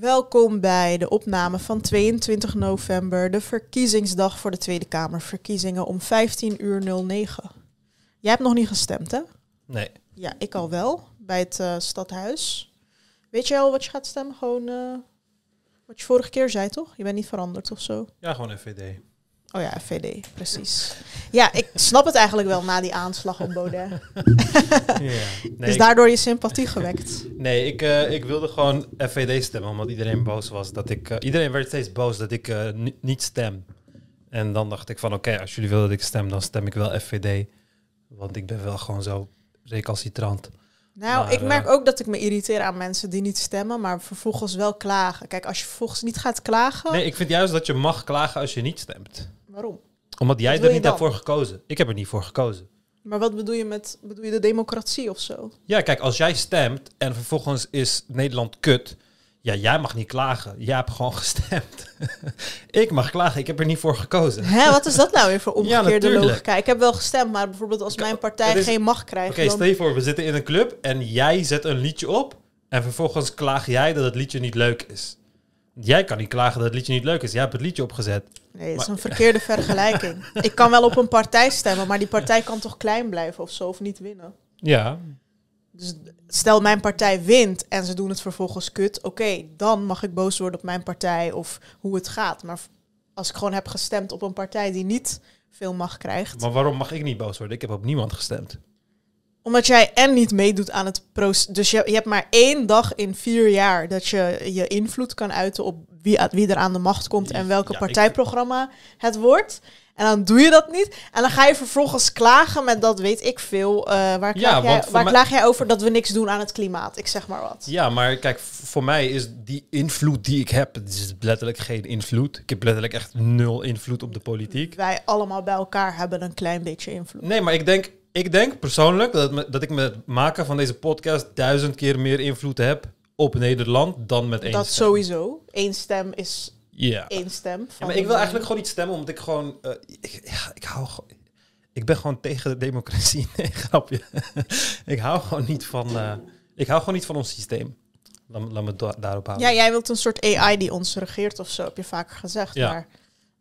Welkom bij de opname van 22 november, de verkiezingsdag voor de Tweede Kamerverkiezingen om 15 uur 09. Jij hebt nog niet gestemd, hè? Nee. Ja, ik al wel, bij het eh, stadhuis. Weet je al wat je gaat stemmen? Gewoon eh, wat je vorige keer zei, toch? Je bent niet veranderd of zo? Ja, gewoon FVD. Oh ja, FVD, precies. Ja, ik snap het eigenlijk wel na die aanslag op Baudet. ja. Nee, is ik- daardoor je sympathie gewekt? nee ik, eh, ik wilde gewoon FVD stemmen, omdat iedereen boos was dat ik... eh, iedereen werd steeds boos dat ik eh, ni- niet stem. En dan dacht ik van, oké, als jullie willen dat ik stem, dan stem ik wel FVD. Want ik ben wel gewoon zo recalcitrant. Nou, Maar, ik merk ook dat ik me irriteer aan mensen die niet stemmen, maar vervolgens wel klagen. Kijk, als je vervolgens niet gaat klagen, Nee, ik vind juist dat je mag klagen als je niet stemt. Waarom? Omdat jij er niet hebt voor gekozen. Ik heb er niet voor gekozen. Maar wat bedoel je met, bedoel je de democratie of zo? Ja, kijk, als jij stemt en vervolgens is Nederland kut. Ja, jij mag niet klagen. Jij hebt gewoon gestemd. ik mag klagen. Ik heb er niet voor gekozen. Hè, wat is dat nou weer voor Ja, omgekeerde natuurlijk. logica? Ik heb wel gestemd, maar bijvoorbeeld als mijn partij het is- geen macht krijgt, Oké, dan... stel je voor, we zitten in een club en jij zet een liedje op. En vervolgens klaag jij dat het liedje niet leuk is. Jij kan niet klagen dat het liedje niet leuk is. Jij hebt het liedje opgezet. Nee, het is Maar- een verkeerde vergelijking. Ik kan wel op een partij stemmen, maar die partij kan toch klein blijven of zo, of niet winnen. Ja. Dus stel mijn partij wint en ze doen het vervolgens kut, oké, dan mag ik boos worden op mijn partij of hoe het gaat. Maar als ik gewoon heb gestemd op een partij die niet veel macht krijgt, Maar waarom mag ik niet boos worden? Ik heb op niemand gestemd. Omdat jij en niet meedoet aan het proces. Dus je, je hebt maar één dag in vier jaar dat je je invloed kan uiten op wie, wie er aan de macht komt en welke Ja, partijprogramma het wordt. En dan doe je dat niet. En dan ga je vervolgens klagen met dat weet ik veel. eh, waar klaag, Ja, jij, waar klaag jij over dat we niks doen aan het klimaat? Ik zeg maar wat. Ja, maar kijk, voor mij is die invloed die ik heb, het is letterlijk geen invloed. Ik heb letterlijk echt nul invloed op de politiek. Wij allemaal bij elkaar hebben een klein beetje invloed. Nee, maar ik denk, ik denk persoonlijk dat, me- dat ik met het maken van deze podcast duizend keer meer invloed heb op Nederland dan met één dat stem. sowieso. Eén stem is Ja. één stem. Ja, maar ik wil eigenlijk gewoon niet stemmen, omdat ik gewoon... eh, ik, ja, ik hou gewoon... Ik ben gewoon tegen de democratie. Nee, grapje. ik hou gewoon niet van... eh, ik hou gewoon niet van ons systeem. Laat, me- laat me da- daarop houden. Ja, jij wilt een soort AI die ons regeert of zo, heb je vaker gezegd. Ja. Maar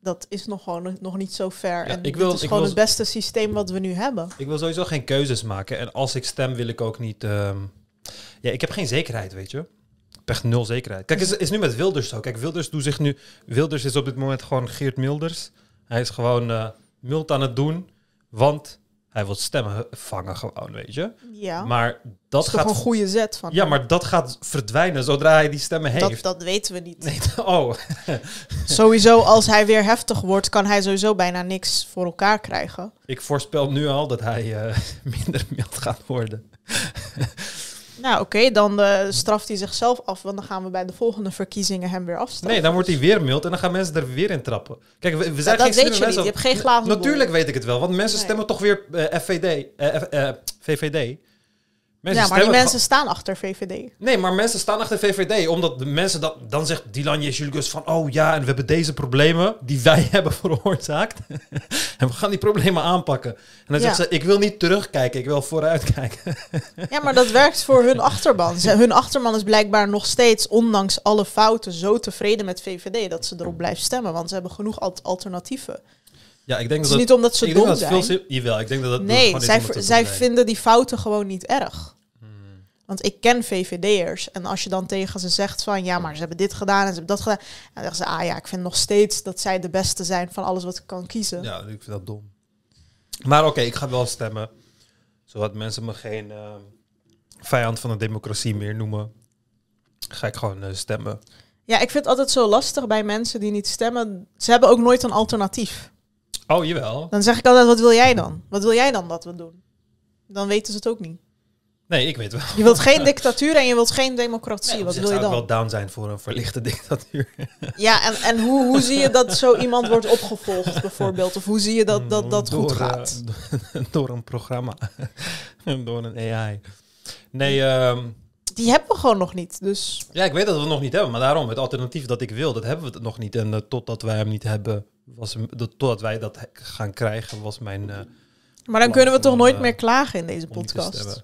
dat is nog gewoon nog niet zo ver. Ja, en ik wil- is ik gewoon wil- het beste systeem wat we nu hebben. Ik wil sowieso geen keuzes maken. En als ik stem, wil ik ook niet... ehm, Ja, ik heb geen zekerheid, weet je. Ik heb echt nul zekerheid. Kijk, is, is nu met Wilders zo. Kijk, Wilders doet zich nu... Wilders is op dit moment gewoon Geert Milders. Hij is gewoon eh mild aan het doen, want hij wil stemmen vangen gewoon, weet je. Ja, Maar dat dat is gaat... een goede zet van Ja, hem. maar dat gaat verdwijnen zodra hij die stemmen dat, heeft. dat weten we niet. Nee, oh. Sowieso, als hij weer heftig wordt, kan hij sowieso bijna niks voor elkaar krijgen. Ik voorspel nu al dat hij eh, minder mild gaat worden. Nou, oké, dan eh, straft hij zichzelf af, want dan gaan we bij de volgende verkiezingen hem weer afstraffen. Nee, dan wordt hij weer mild en dan gaan mensen er weer in trappen. Kijk, we, we zijn dat geen weet slimme je niet. Je hebt geen glazen. Natuurlijk weet ik het wel, want mensen Nee. stemmen toch weer eh, FVD, eh, VVD. Mensen ja, maar die mensen staan achter VVD. Nee, maar mensen staan achter VVD, omdat de mensen dat... Dan zegt Dylan Jezus van, oh ja, en we hebben deze problemen die wij hebben veroorzaakt. en we gaan die problemen aanpakken. En dan Ja. zegt ze, ik wil niet terugkijken, ik wil vooruitkijken. Ja, maar dat werkt voor hun achterban. Ze, hun achterban is blijkbaar nog steeds, ondanks alle fouten, zo tevreden met VVD dat ze erop blijft stemmen. Want ze hebben genoeg al- alternatieven. ja, ik denk Het dat is niet omdat ze dom dat het veel zijn. sim- Jawel, ik denk dat dat dat Nee, zij, zij vinden die fouten gewoon niet erg. Want ik ken VVD'ers. En als je dan tegen ze zegt van... ja, maar ze hebben dit gedaan en ze hebben dat gedaan... dan zeggen ze, ah ja, ik vind nog steeds dat zij de beste zijn... van alles wat ik kan kiezen. Ja, ik vind dat dom. Maar oké, ik ga wel stemmen. Zodat mensen me geen eh, vijand van de democratie meer noemen. Ga ik gewoon eh, stemmen. Ja, ik vind het altijd zo lastig bij mensen die niet stemmen. Ze hebben ook nooit een alternatief. Oh, jawel. Dan zeg ik altijd, wat wil jij dan? Wat wil jij dan dat we doen? Dan weten ze het ook niet. Nee, ik weet wel. Je wilt geen dictatuur en je wilt geen democratie. Nee, wat wil je zou ik dan? wel down zijn voor een verlichte dictatuur. Ja, en, en hoe, hoe zie je dat zo iemand wordt opgevolgd bijvoorbeeld? Of hoe zie je dat dat, dat goed Door, eh, gaat? door een programma. door een AI. Nee, ehm, Die hebben we gewoon nog niet. Dus ja, ik weet dat we het nog niet hebben. Maar daarom, het alternatief dat ik wil, dat hebben we het nog niet. En eh, totdat wij hem niet hebben, was dat, totdat wij dat gaan krijgen, was mijn... eh, Maar dan kunnen we toch nooit meer klagen in deze om niet te podcast.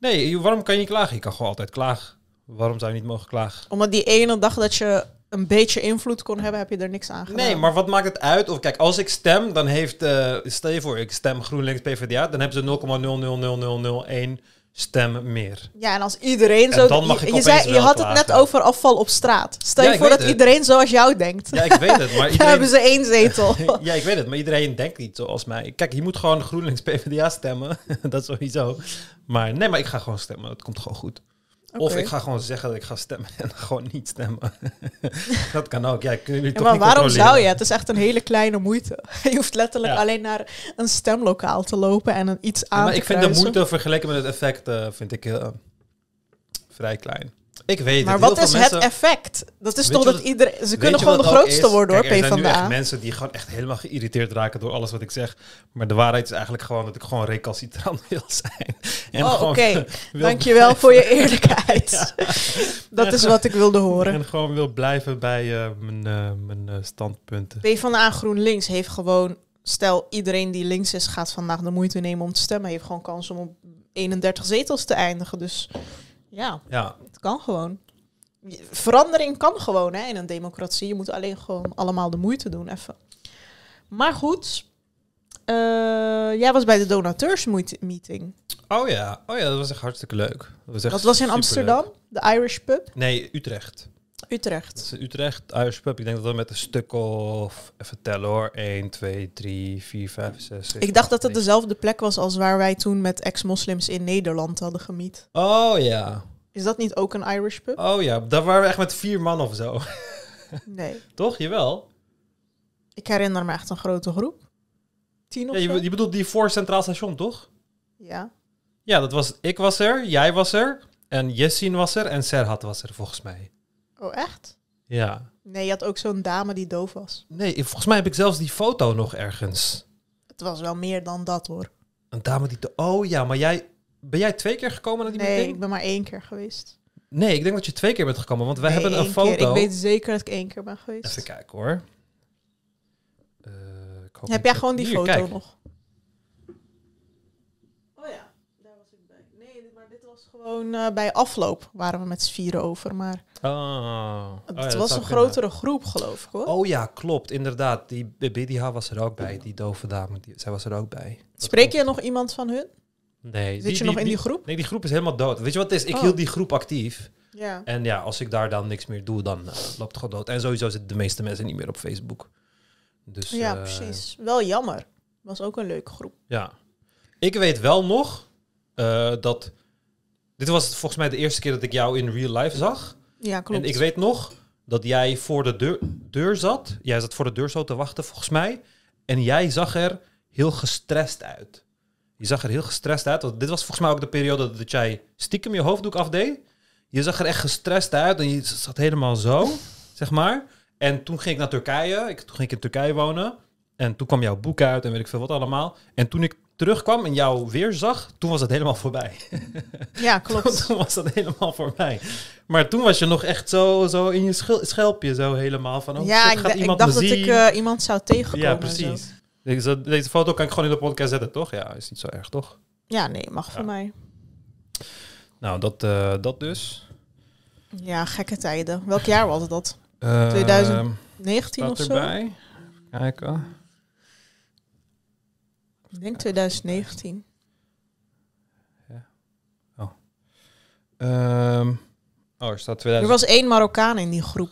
Nee, waarom kan je niet klagen? Je kan gewoon altijd klagen. Waarom zou je niet mogen klagen? Omdat die ene dag dat je een beetje invloed kon hebben, heb je er niks aan gedaan. Nee, maar wat maakt het uit? Of kijk, als ik stem, dan heeft... eh, stel je voor, ik stem GroenLinks PvdA, dan hebben ze 0,00001 stem meer. Ja, en als iedereen En zo... dan mag je, ik je, zei, je had het net over afval op straat. Stel Ja, je voor dat het. iedereen zoals jou denkt. Ja, ik weet het, maar hebben iedereen... ze één zetel. Ja, ik weet het, maar iedereen denkt niet zoals mij. Kijk, je moet gewoon GroenLinks PvdA stemmen. dat sowieso. Maar nee, maar ik ga gewoon stemmen. Dat komt gewoon goed. Of ik ga gewoon zeggen dat ik ga stemmen en gewoon niet stemmen. dat kan ook. Ja, kunnen jullie Ja, toch maar niet waarom zou je? Het is echt een hele kleine moeite. Je hoeft letterlijk Ja. alleen naar een stemlokaal te lopen en een iets aan Ja, maar te ik vind de moeite vergeleken met het effect eh, vind ik eh, vrij klein. Ik weet Maar het. wat is het effect? Dat is Weet toch dat iedereen... Ze kunnen gewoon de grootste worden hoor, Kijk, er zijn echt PvdA. mensen die gewoon echt helemaal geïrriteerd raken door alles wat ik zeg. Maar de waarheid is eigenlijk gewoon dat ik gewoon recalcitrant wil zijn. En Oh, oké. wil Dankjewel voor je eerlijkheid. Dat is wat ik wilde horen. En gewoon wil blijven bij eh, mijn, eh, mijn eh, standpunten. PvdA GroenLinks heeft gewoon... Stel, iedereen die links is gaat vandaag de moeite nemen om te stemmen. heeft gewoon kans om op 31 zetels te eindigen. Dus ja, Ja, kan gewoon. Verandering kan gewoon hè, in een democratie. Je moet alleen gewoon allemaal de moeite doen even. Maar goed, eh, jij was bij de donateursmeeting. Oh ja, oh ja, dat was echt hartstikke leuk. Dat was, echt Dat was in. Amsterdam, de Irish Pub, Nee, Utrecht. Utrecht. is Utrecht, Irish Pub. Ik denk dat we met een stuk of... Even tellen hoor. 1, 2, 3, 4, 5, 6, 7, Ik dacht dat het 8, dezelfde plek was als waar wij toen met ex-moslims in Nederland hadden gemiet. Oh ja. Is dat niet ook een Irish pub? Oh ja, daar waren we echt met vier man of zo. Nee. Toch? Jawel. Ik herinner me echt een grote groep. Tien of Ja, zo? je, je bedoelt die voor Centraal Station, toch? Ja. Ja, dat was... Ik was er, jij was er. En Jessin was er en Serhat was er, volgens mij. Oh, echt? Ja. Nee, je had ook zo'n dame die doof was. Nee, volgens mij heb ik zelfs die foto nog ergens. Het was wel meer dan dat hoor. Een dame die... te- Oh ja, maar jij... Ben jij twee keer gekomen naar die Nee, meeting? ik ben maar één keer geweest. Nee, ik denk dat je twee keer bent gekomen, want wij Nee, hebben een één foto. keer. Ik weet zeker dat ik één keer ben geweest. Even kijken hoor. Eh, Heb jij gewoon die Hier, foto kijk. nog? Oh ja, daar was ik bij. Nee, maar dit was gewoon eh, bij afloop waren we met z'n vieren over. Maar Oh. Oh het ja, was een kunnen. grotere groep, geloof ik hoor. Oh ja, klopt, inderdaad. Die BDH was er ook bij, die dove dame. Die, zij was er ook bij. Spreek je nog iemand van hun? Nee. Zit je nog in die groep? Nee, die groep is helemaal dood. Weet je wat het is? Ik Oh. hield die groep actief. Ja. En ja, als ik daar dan niks meer doe, dan eh, loopt het gewoon dood. En sowieso zitten de meeste mensen niet meer op Facebook. Dus, Ja, eh, precies. Wel jammer. Was ook een leuke groep. Ja. Ik weet wel nog eh, dat... Dit was volgens mij de eerste keer dat ik jou in real life zag. Ja, klopt. En ik weet nog dat jij voor de deur, deur zat. Jij zat voor de deur zo te wachten, volgens mij. En jij zag er heel gestrest uit. Je zag er heel gestrest uit. Want dit was volgens mij ook de periode dat jij stiekem je hoofddoek afdeed. Je zag er echt gestrest uit en je zat helemaal zo, zeg maar. En toen ging ik naar Turkije. Ik, toen ging ik in Turkije wonen. En toen kwam jouw boek uit en weet ik veel wat allemaal. En toen ik terugkwam en jou weer zag, toen was het helemaal voorbij. Ja, klopt. toen was dat helemaal voorbij. Maar toen was je nog echt zo, zo in je schelpje, zo helemaal van... Oh, ja, shit, ik, gaat d- ik iemand dacht dat ik eh, iemand zou tegenkomen. ja, precies. Deze, deze foto kan ik gewoon in de podcast zetten, toch? Ja, is niet zo erg, toch? Ja, nee, mag Ja. voor mij. Nou, dat, eh, dat dus. Ja, gekke tijden. Welk jaar was dat? Ehm, 2019 of zo? erbij. Kijken. Ik denk 2019. Ehm, oh, er staat Er 2000. was één Marokkaan in die groep.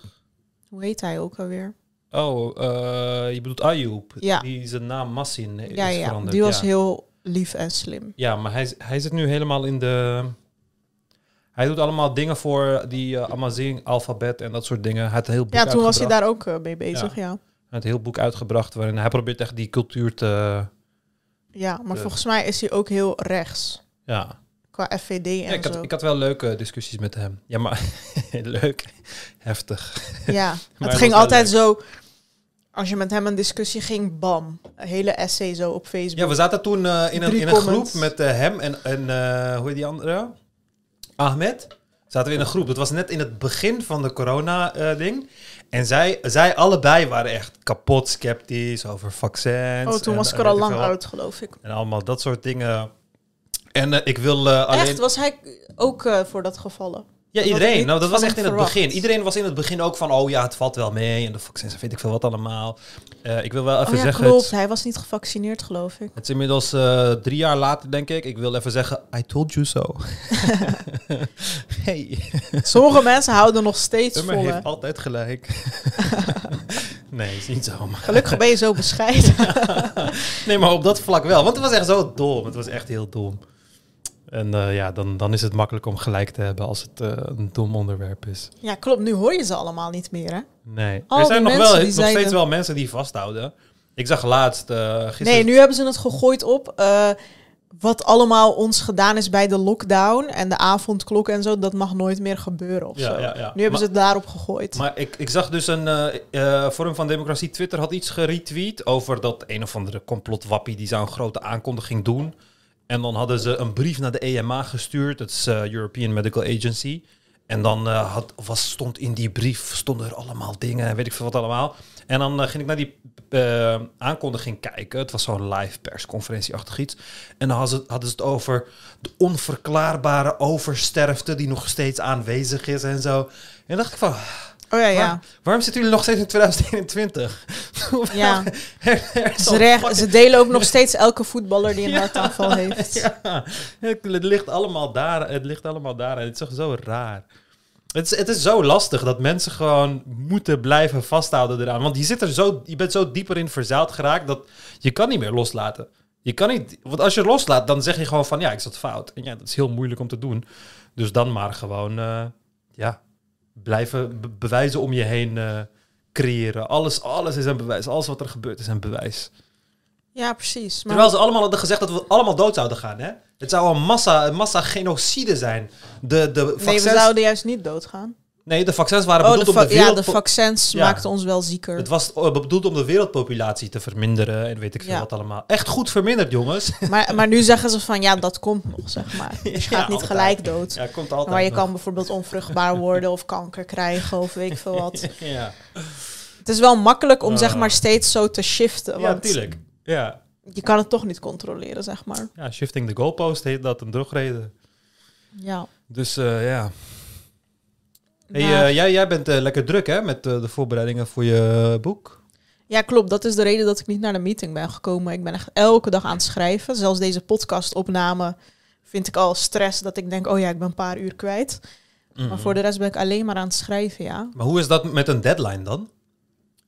Hoe heet hij ook alweer? Oh, eh, je bedoelt Ayoub. Ja. Die zijn naam Massin is Ja, ja, veranderd. die was ja. heel lief en slim. Ja, maar hij, hij zit nu helemaal in de... Hij doet allemaal dingen voor die uh, Amazing, alfabet en dat soort dingen. Hij had een heel boek Ja, toen was hij daar ook eh, mee bezig, ja. Hij had een heel boek uitgebracht waarin hij probeert echt die cultuur te... Ja, maar volgens mij is hij ook heel rechts. Ja, Qua FVD en ja ik, zo. had, ik had wel leuke discussies met hem. Ja, maar leuk. Heftig. Ja, het ging altijd zo... Als je met hem een discussie ging, bam. Een hele essay zo op Facebook. Ja, we zaten toen eh, in, een, in een groep met eh, hem en, en eh, hoe heet die andere? Ahmed. Zaten we in een groep. Dat was net in het begin van de corona-ding. en zij, zij allebei waren echt kapot sceptisch over vaccins. oh, toen en- was ik er al lang uit, geloof ik. En allemaal dat soort dingen. En eh, ik wil eh, alleen... Echt, was hij ook eh, voor dat gevallen? Ja, Dat iedereen. Nou, dat was echt in het begin. Iedereen was in het begin ook van, oh ja, het valt wel mee. En de vaccins, weet ik veel wat allemaal. Ik wil wel even Oh ja, zeggen, klopt. het, Hij was niet gevaccineerd, geloof ik. het is inmiddels drie jaar later, denk ik. Ik wil even zeggen, I told you so. hey, Sommige mensen houden nog steeds Summer vol. heeft altijd gelijk. nee, is niet zo. Maar Gelukkig ben je zo bescheiden. nee, maar op dat vlak wel. Want het was echt zo dom. Het was echt heel dom. En eh, ja, dan, dan is het makkelijk om gelijk te hebben als het eh, een dom onderwerp is. ja, klopt. Nu hoor je ze allemaal niet meer, hè? Nee. Al er zijn nog, wel, nog steeds wel mensen die vasthouden. Ik zag laatst, eh gisteren... Nee, nu hebben ze het gegooid op wat allemaal ons gedaan is bij de lockdown en de avondklok en zo. Dat mag nooit meer gebeuren of Ja, zo. ja, ja. Nu hebben Maar- ze het daarop gegooid. Maar ik, ik zag dus een eh, Forum van Democratie Twitter had iets geretweet over dat een of andere complotwappie die zou een grote aankondiging doen. En dan hadden ze een brief naar de EMA gestuurd, dat is eh, European Medical Agency. En dan eh, had, was, stond in die brief stonden er allemaal dingen en weet ik veel wat allemaal. En dan eh, ging ik naar die aankondiging kijken. Het was zo'n live persconferentie-achtig iets. En dan hadden ze, hadden ze het over de onverklaarbare oversterfte die nog steeds aanwezig is en zo. En dan dacht ik van, oh ja, ja. Waar- waarom zitten jullie nog steeds in 2021? ja. Er- er Ze, reg- ze delen ook nog steeds elke voetballer die een Ja. hartaanval heeft. Ja, het het ligt allemaal daar. Het ligt allemaal daar. En het is toch zo raar. Het is, het is zo lastig dat mensen gewoon moeten blijven vasthouden eraan. Want je, zit er zo, je bent zo dieper in verzeild geraakt dat je kan niet meer loslaten. Je kan niet, want als je loslaat, dan zeg je gewoon van ja, ik zat fout. En ja, dat is heel moeilijk om te doen. Dus dan maar gewoon, eh, ja, blijven be- bewijzen om je heen eh, creëren. Alles, alles is een bewijs. Alles wat er gebeurt is een bewijs. Ja, precies. Maar Terwijl ze allemaal hadden gezegd dat we allemaal dood zouden gaan, hè? Het zou een massa, een massa genocide zijn. De, de nee, we zouden juist niet doodgaan. Nee, de vaccins waren Oh, de, bedoeld om va- de ja, de vaccins Ja. maakten ons wel zieker. het was eh, bedoeld om de wereldpopulatie te verminderen en weet ik veel Ja. wat allemaal. Echt goed verminderd, jongens. Maar, maar nu zeggen ze van ja, dat komt nog, zeg maar. Dus je Ja, gaat niet altijd. gelijk dood. Ja, komt altijd Maar je nog. kan bijvoorbeeld onvruchtbaar worden of kanker krijgen of weet ik veel wat. Ja, Het is wel makkelijk om zeg Ah. maar steeds zo te shiften. ja Want tuurlijk. Ja. je kan het toch niet controleren, zeg maar. ja, shifting the goalpost heet dat een drogreden. Ja. Dus eh, ja. Hey, Maar- eh, jij, jij bent eh, lekker druk, hè? Met eh, de voorbereidingen voor je boek. ja, klopt. Dat is de reden dat ik niet naar de meeting ben gekomen. Ik ben echt elke dag aan het schrijven. Zelfs deze podcastopname vind ik al stress dat ik denk, oh ja, ik ben een paar uur kwijt. Mhm. Maar voor de rest ben ik alleen maar aan het schrijven, ja. Maar hoe is dat met een deadline dan?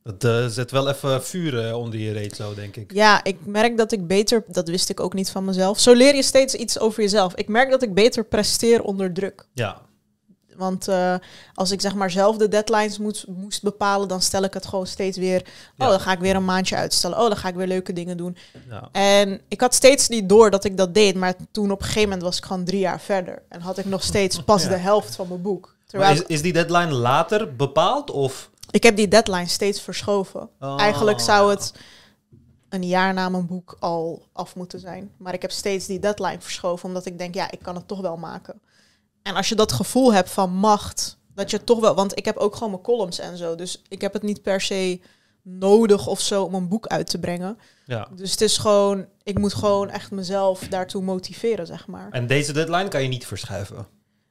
Dat eh, zet wel even vuur onder je reet zo, denk ik. Ja, ik merk dat ik beter, dat wist ik ook niet van mezelf. Zo leer je steeds iets over jezelf. Ik merk dat ik beter presteer onder druk. Ja, Want eh, als ik zeg maar zelf de deadlines moet, moest bepalen, dan stel ik het gewoon steeds weer. Ja. Oh, dan ga ik weer een maandje uitstellen. Oh, dan ga ik weer leuke dingen doen. ja. En ik had steeds niet door dat ik dat deed. Maar toen op een gegeven moment was ik gewoon drie jaar verder. En had ik nog steeds pas Ja. de helft van mijn boek. Terwijl is, is die deadline later bepaald of? ik heb die deadline steeds verschoven. Oh, Eigenlijk zou het een jaar na mijn boek al af moeten zijn. Maar ik heb steeds die deadline verschoven, omdat ik denk, ja, ik kan het toch wel maken. En als je dat gevoel hebt van macht, dat je toch wel, want ik heb ook gewoon mijn columns en zo, dus ik heb het niet per se nodig of zo om een boek uit te brengen. Ja. Dus het is gewoon, ik moet gewoon echt mezelf daartoe motiveren, zeg maar. En deze deadline kan je niet verschuiven.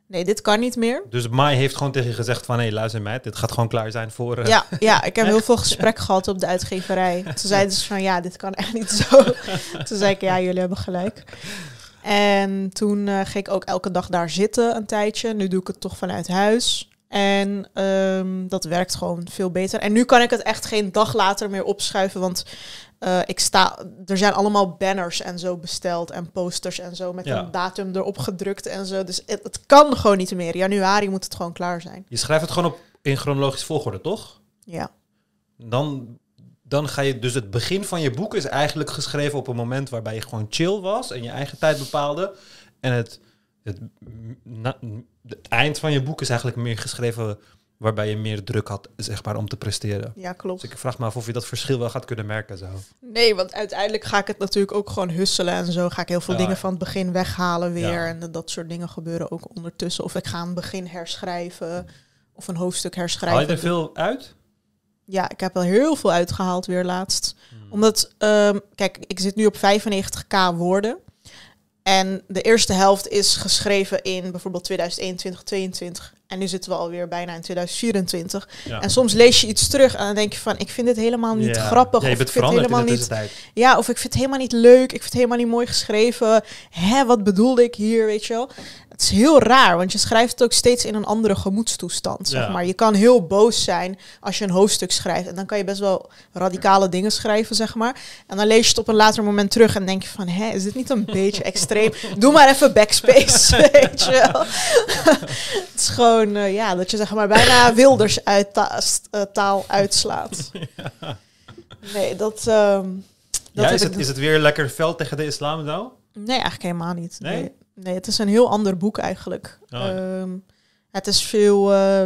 Nee, dit kan niet meer. Dus Mai heeft gewoon tegen je gezegd van... hé, hey, luister mij, dit gaat gewoon klaar zijn voor... eh, Ja, ja, ik heb heel veel gesprek gehad op de uitgeverij. Toen zeiden ze van ja, dit kan echt niet zo. Toen zei ik ja, jullie hebben gelijk. En toen eh, ging ik ook elke dag daar zitten een tijdje. Nu doe ik het toch vanuit huis. En ehm, dat werkt gewoon veel beter. En nu kan ik het echt geen dag later meer opschuiven. Want eh, ik sta, er zijn allemaal banners en zo besteld. En posters en zo met Ja. een datum erop gedrukt en zo. Dus het, het kan gewoon niet meer. Januari moet het gewoon klaar zijn. Je schrijft het gewoon op in chronologisch volgorde, toch? Ja. Dan, dan ga je... Dus het begin van je boek is eigenlijk geschreven op een moment... waarbij je gewoon chill was en je eigen tijd bepaalde. En het, het, na- het eind van je boek is eigenlijk meer geschreven... waarbij je meer druk had, zeg maar, om te presteren. Ja, klopt. Dus ik vraag me af of je dat verschil wel gaat kunnen merken zo. Nee, want uiteindelijk ga ik het natuurlijk ook gewoon husselen en zo. Ga ik heel veel Ja. dingen van het begin weghalen weer. Ja. En dat soort dingen gebeuren ook ondertussen. Of ik ga een begin herschrijven. Of een hoofdstuk Haal herschrijven. je er veel uit? Ja, ik heb er heel veel uitgehaald weer laatst. Hmm. Omdat, ehm, kijk, ik zit nu op 95k woorden. En de eerste helft is geschreven in bijvoorbeeld 2021, 2022. En nu zitten we alweer bijna in 2024. Ja. En soms lees je iets terug en dan denk je van, ik vind dit helemaal niet Ja. grappig. Ja, of ik vind het helemaal niet ja, of ik vind het helemaal niet leuk. Ik vind het helemaal niet mooi geschreven. Hè, wat bedoelde ik hier, weet je wel? Het is heel raar, want je schrijft het ook steeds in een andere gemoedstoestand, zeg maar. Je kan heel boos zijn als je een hoofdstuk schrijft. En dan kan je best wel radicale dingen schrijven, zeg maar. En dan lees je het op een later moment terug en denk je van... Hè, is dit niet een beetje extreem? Doe maar even backspace, weet je wel? het is gewoon, eh, ja, dat je zeg maar bijna wilders uit ta- eh, taal uitslaat. Nee, dat... ehm, dat Ja, is, het, is het weer lekker fel tegen de islam nou? Nee, eigenlijk helemaal niet. Nee? Nee, nee het is een heel ander boek eigenlijk. Oh, ja. Ehm, het is veel eh,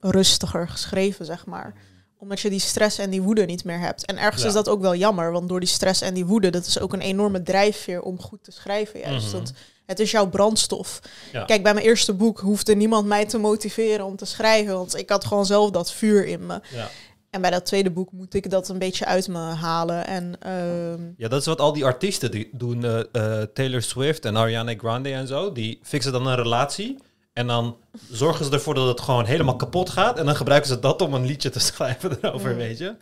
rustiger geschreven, zeg maar. Omdat je die stress en die woede niet meer hebt. En ergens Ja. is dat ook wel jammer, want door die stress en die woede, dat is ook een enorme drijfveer om goed te schrijven. Juist. Mhm. Want het is jouw brandstof. Ja. Kijk, bij mijn eerste boek hoefde niemand mij te motiveren om te schrijven, want ik had gewoon zelf dat vuur in me. En bij dat tweede boek moet ik dat een beetje uit me halen. En ehm, ja, dat is wat al die artiesten die doen. eh, eh, Taylor Swift en Ariana Grande en zo. Die fixen dan een relatie. En dan zorgen ze ervoor dat het gewoon helemaal kapot gaat. En dan gebruiken ze dat om een liedje te schrijven erover, Ja. weet je.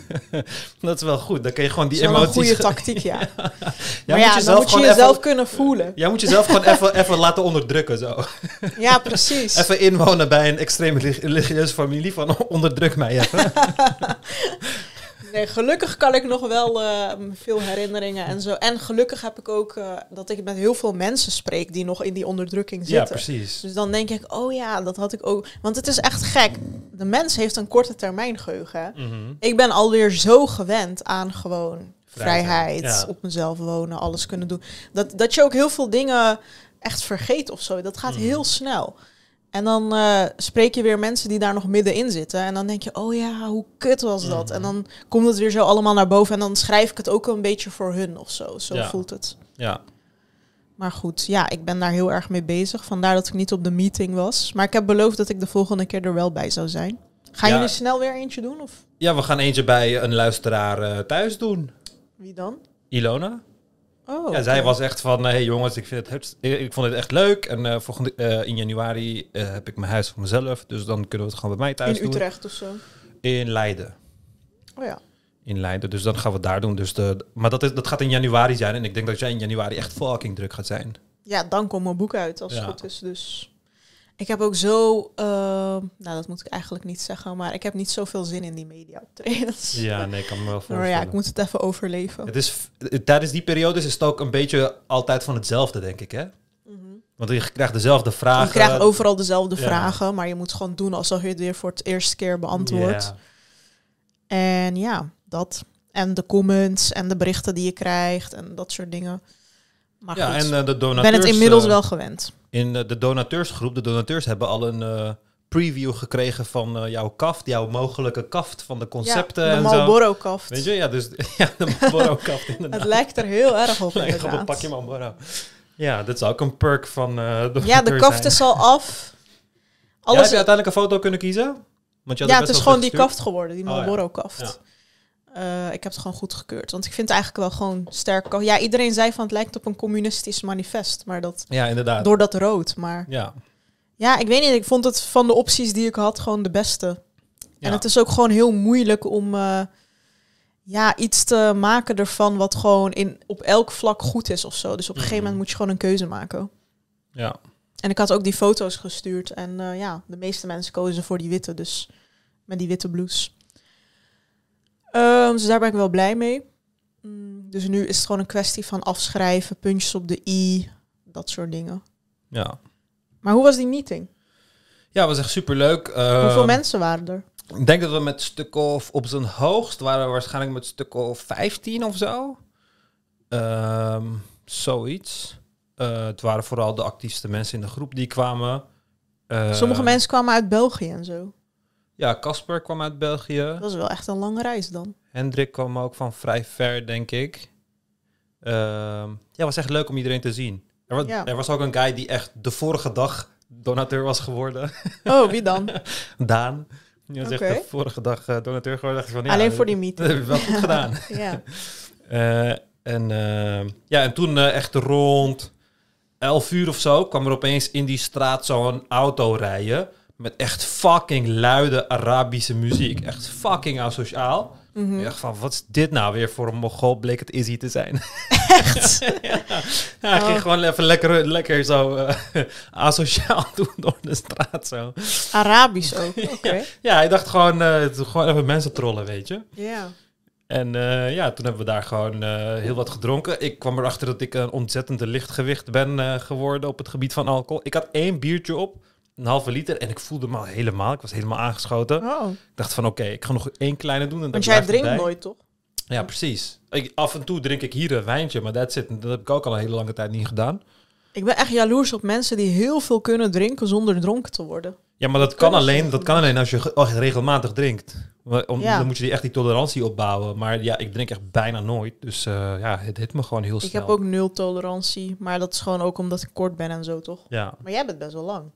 dat is wel goed. Dan kun je gewoon die dat is een emoties... goede tactiek, ja. Ja, maar moet ja, je dan zelf moet je jezelf even... kunnen voelen. Jij moet jezelf gewoon even, even laten onderdrukken, zo. Ja, precies. Even inwonen bij een extreem relig- religieuze familie van onderdruk mij even. Nee, gelukkig kan ik nog wel eh, veel herinneringen en zo. En gelukkig heb ik ook eh, dat ik met heel veel mensen spreek die nog in die onderdrukking ja, zitten. precies. dus dan denk ik, oh ja, dat had ik ook. Want het is echt gek. De mens heeft een korte termijn geheugen. Mhm. Ik ben alweer zo gewend aan gewoon vrijheid, ja. op mezelf wonen, alles kunnen doen. Dat, dat je ook heel veel dingen echt vergeet of zo. Dat gaat Mhm. heel snel. En dan eh, spreek je weer mensen die daar nog middenin zitten. En dan denk je, oh ja, hoe kut was dat? Mhm. En dan komt het weer zo allemaal naar boven. En dan schrijf ik het ook een beetje voor hun of zo. Zo Ja. voelt het. Ja. Maar goed, ja, ik ben daar heel erg mee bezig. Vandaar dat ik niet op de meeting was. Maar ik heb beloofd dat ik de volgende keer er wel bij zou zijn. Gaan Ja. jullie snel weer eentje doen? Of ja, we gaan eentje bij een luisteraar eh, thuis doen. wie dan? Ilona. Oh, ja, zij was echt van, hé hey jongens, ik, vind het, ik vond het echt leuk. En eh, volgende, eh, in januari eh, heb ik mijn huis voor mezelf. Dus dan kunnen we het gewoon bij mij thuis in doen. Utrecht of zo. In Leiden. Oh ja. In Leiden. Dus dan gaan we het daar doen. Dus de, maar dat, is, dat gaat in januari zijn. En ik denk dat jij in januari echt fucking druk gaat zijn. Ja, dan komt mijn boek uit als het goed is. Dus ik heb ook zo, eh, nou dat moet ik eigenlijk niet zeggen, maar ik heb niet zoveel zin in die media optredens. Ja, nee, ik kan me wel voorstellen. Maar ja, ik moet het even overleven. Het is, tijdens die periodes is het ook een beetje altijd van hetzelfde, denk ik, hè? Mhm. Want je krijgt dezelfde vragen. Je krijgt overal dezelfde Ja. vragen, maar je moet gewoon doen alsof je het weer voor het eerste keer beantwoordt. En ja, dat. En de comments en de berichten die je krijgt en dat soort dingen. Maar Ja, goed, en eh, de ik donateurs... ben het inmiddels eh, wel gewend. In eh, de donateursgroep, de donateurs hebben al een eh, preview gekregen van eh, jouw kaft, jouw mogelijke kaft van de concepten ja, de en zo. Marlboro-kaft. Weet je, ja, dus ja, de inderdaad. Het lijkt er heel erg op, Lijkt op een inderdaad. pakje Marlboro. Ja, dat is ook een perk van eh donateur Ja, de kaft zijn. is al af. Ja, Alles, heb je uiteindelijk een foto kunnen kiezen? Want je had ja, best het is gewoon die kaft geworden, die Oh, ja. Eh, ik heb het gewoon goedgekeurd. Want ik vind het eigenlijk wel gewoon sterk. Ja, iedereen zei van het lijkt op een communistisch manifest. Maar dat, Ja, inderdaad. door dat rood. Maar Ja. ja, ik weet niet. Ik vond het van de opties die ik had gewoon de beste. Ja. En het is ook gewoon heel moeilijk om eh, ja, iets te maken ervan wat gewoon in, op elk vlak goed is of zo. Dus op een gegeven Mhm. moment moet je gewoon een keuze maken. ja. En ik had ook die foto's gestuurd. En eh, ja, de meeste mensen kozen voor die witte. Dus met die witte blouse. Ehm, dus daar ben ik wel blij mee. Mm, dus nu is het gewoon een kwestie van afschrijven, puntjes op de i, dat soort dingen. Ja. Maar hoe was die meeting? Ja, was echt superleuk. Hoeveel Ehm, mensen waren er? Ik denk dat we met stuk of op zijn hoogst waren we waarschijnlijk met stuk of 15 of zo. Ehm, zoiets. Eh, het waren vooral de actiefste mensen in de groep die kwamen. Sommige mensen kwamen uit België en zo. Ja, Casper kwam uit België. Dat is wel echt een lange reis dan. Hendrik kwam ook van vrij ver, denk ik. Ehm, ja, was echt leuk om iedereen te zien. Er was, Ja. er was ook een guy die echt de vorige dag donateur was geworden. Oh, wie dan? Daan. Die was echt de vorige dag eh, donateur geworden. Ik van, ja, Alleen voor die Dat meeting. heb je wel goed gedaan. ja. Eh, en, eh, ja, en toen echt rond. 11 uur of zo kwam er opeens in die straat zo'n auto rijden. Met echt fucking luide Arabische muziek. Echt fucking asociaal. Mhm. Ik dacht van, wat is dit nou weer voor een Mongool? Bleek het Izzy te zijn. Echt? ja, ja hij ging Oh. gewoon even lekker, lekker zo eh, asociaal doen door de straat zo. Arabisch ook. Oké. Ja, hij dacht gewoon, eh, gewoon even mensen trollen, weet je. Ja. En eh, ja, toen hebben we daar gewoon heel wat gedronken. Ik kwam erachter dat ik een ontzettende lichtgewicht ben geworden op het gebied van alcohol. Ik had één biertje op, een halve liter, en ik voelde me al helemaal, ik was helemaal aangeschoten. Oh. Ik dacht van oké, ik ga nog één kleine doen. En dan Want jij drinkt bij. nooit, toch? Ja, precies. Ik, af en toe drink ik hier een wijntje, maar that's it. Dat heb ik ook al een hele lange tijd niet gedaan. Ik ben echt jaloers op mensen die heel veel kunnen drinken zonder dronken te worden. Ja, maar dat kan, alleen, dat kan alleen als je ge- regelmatig drinkt. Om, Ja. Dan moet je die echt die tolerantie opbouwen. Maar ja, ik drink echt bijna nooit. Dus eh, ja, het hit me gewoon heel snel. Ik heb ook nul tolerantie, maar dat is gewoon ook omdat ik kort ben en zo, toch? Ja. Maar jij bent best wel lang.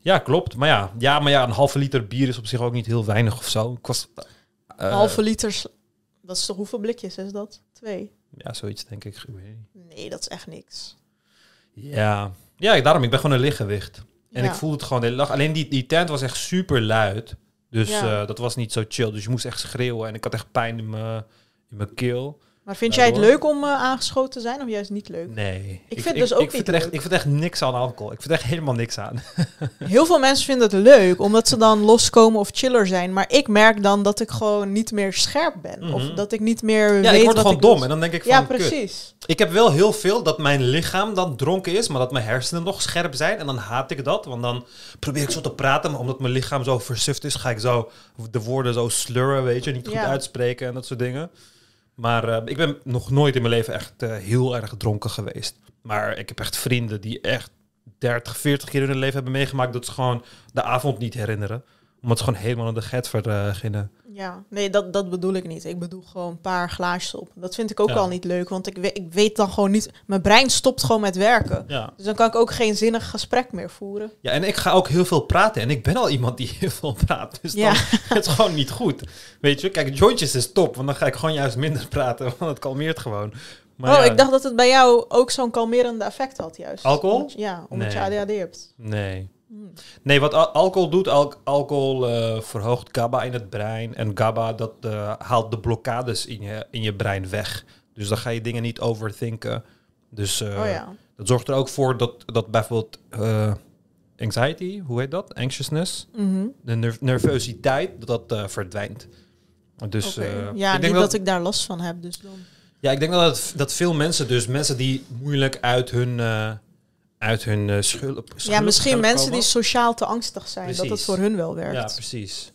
Ja, klopt. Maar ja, ja, maar ja, een halve liter bier is op zich ook niet heel weinig of zo. Ik was... eh, Een halve liter, dat is toch hoeveel blikjes is dat? Twee? Ja, zoiets denk ik. Nee, dat is echt niks. Ja. Ja, daarom. Ik ben gewoon een lichtgewicht. En Ja. ik voelde het gewoon de hele dag. Alleen die, die tent was echt super luid. Dus Ja. eh, dat was niet zo chill. Dus je moest echt schreeuwen. En ik had echt pijn in mijn, in mijn keel. Maar vind jij het leuk om eh, aangeschoten te zijn of juist niet leuk? Nee. Ik vind dus ook ik vind niet echt. Ik vind echt niks aan alcohol. Ik vind echt helemaal niks aan. Heel veel mensen vinden het leuk, omdat ze dan loskomen of chiller zijn. Maar ik merk dan dat ik gewoon niet meer scherp ben. Of Mhm. dat ik niet meer Ja, weet ik word wat gewoon ik dom. En dan denk ik van, Ja, kut. precies. Ik heb wel heel veel dat mijn lichaam dan dronken is, maar dat mijn hersenen nog scherp zijn. En dan haat ik dat, want dan probeer ik zo te praten, maar omdat mijn lichaam zo versuft is, ga ik zo de woorden zo slurren, weet je, niet goed Ja. uitspreken en dat soort dingen. Maar eh, ik ben nog nooit in mijn leven echt eh, heel erg dronken geweest. Maar ik heb echt vrienden die echt 30, 40 keer in hun leven hebben meegemaakt dat ze gewoon de avond niet herinneren. Omdat ze gewoon helemaal aan de get verginnen. Ja, nee, dat, dat bedoel ik niet. Ik bedoel gewoon een paar glaasjes op. Dat vind ik ook Ja. al niet leuk, want ik, we- ik weet dan gewoon niet... Mijn brein stopt gewoon met werken. Ja. Dus dan kan ik ook geen zinnig gesprek meer voeren. ja, en ik ga ook heel veel praten. En ik ben al iemand die heel veel praat. Dus Ja. dan het is gewoon niet goed. Weet je, kijk, jointjes is top, want dan ga ik gewoon juist minder praten, want het kalmeert gewoon. Maar oh, ja, ik dacht dat het bij jou ook zo'n kalmerende effect had juist. Alcohol? Omdat ja, omdat je. ADHD hebt. Nee. Hmm. Nee, wat al- alcohol doet, al- alcohol eh, verhoogt GABA in het brein. En GABA, dat eh, haalt de blokkades in je, in je brein weg. Dus dan ga je dingen niet overthinken. Dus oh ja. dat zorgt er ook voor dat, dat bijvoorbeeld anxiety, hoe heet dat? Anxiousness, Mhm. de ner- nervositeit, dat dat verdwijnt. Dus ja, ik niet denk dat, ik daar last van heb, dus dan... Ja, ik denk dat, het, dat veel mensen, dus mensen die moeilijk uit hun, uit hun eh schulp, Ja, misschien mensen komen. die sociaal te angstig zijn, dat het voor hun wel werkt. Ja, precies.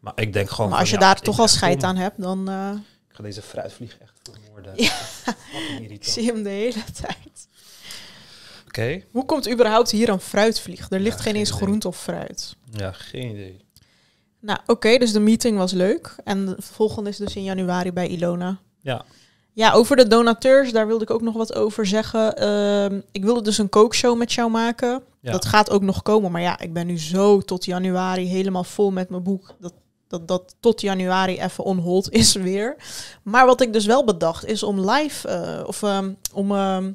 Maar ik denk gewoon. maar als je ja, daar toch al scheid aan hebt, dan eh, Ik ga deze fruitvlieg echt vermoorden. Ja. Ik zie hem de hele tijd. Oké. Hoe komt überhaupt hier een fruitvlieg? Er ligt Ja, geen geen eens groente of fruit. Ja, geen idee. Nou, oké, dus de meeting was leuk. En de volgende is dus in januari bij Ilona. Ja. Ja, over de donateurs, daar wilde ik ook nog wat over zeggen. Ehm, ik wilde dus een kookshow met jou maken. Ja. Dat gaat ook nog komen. Maar ja, ik ben nu zo tot januari helemaal vol met mijn boek. Dat, dat, dat tot januari even on hold is weer. Maar wat ik dus wel bedacht is om live, eh, of ehm, om ehm,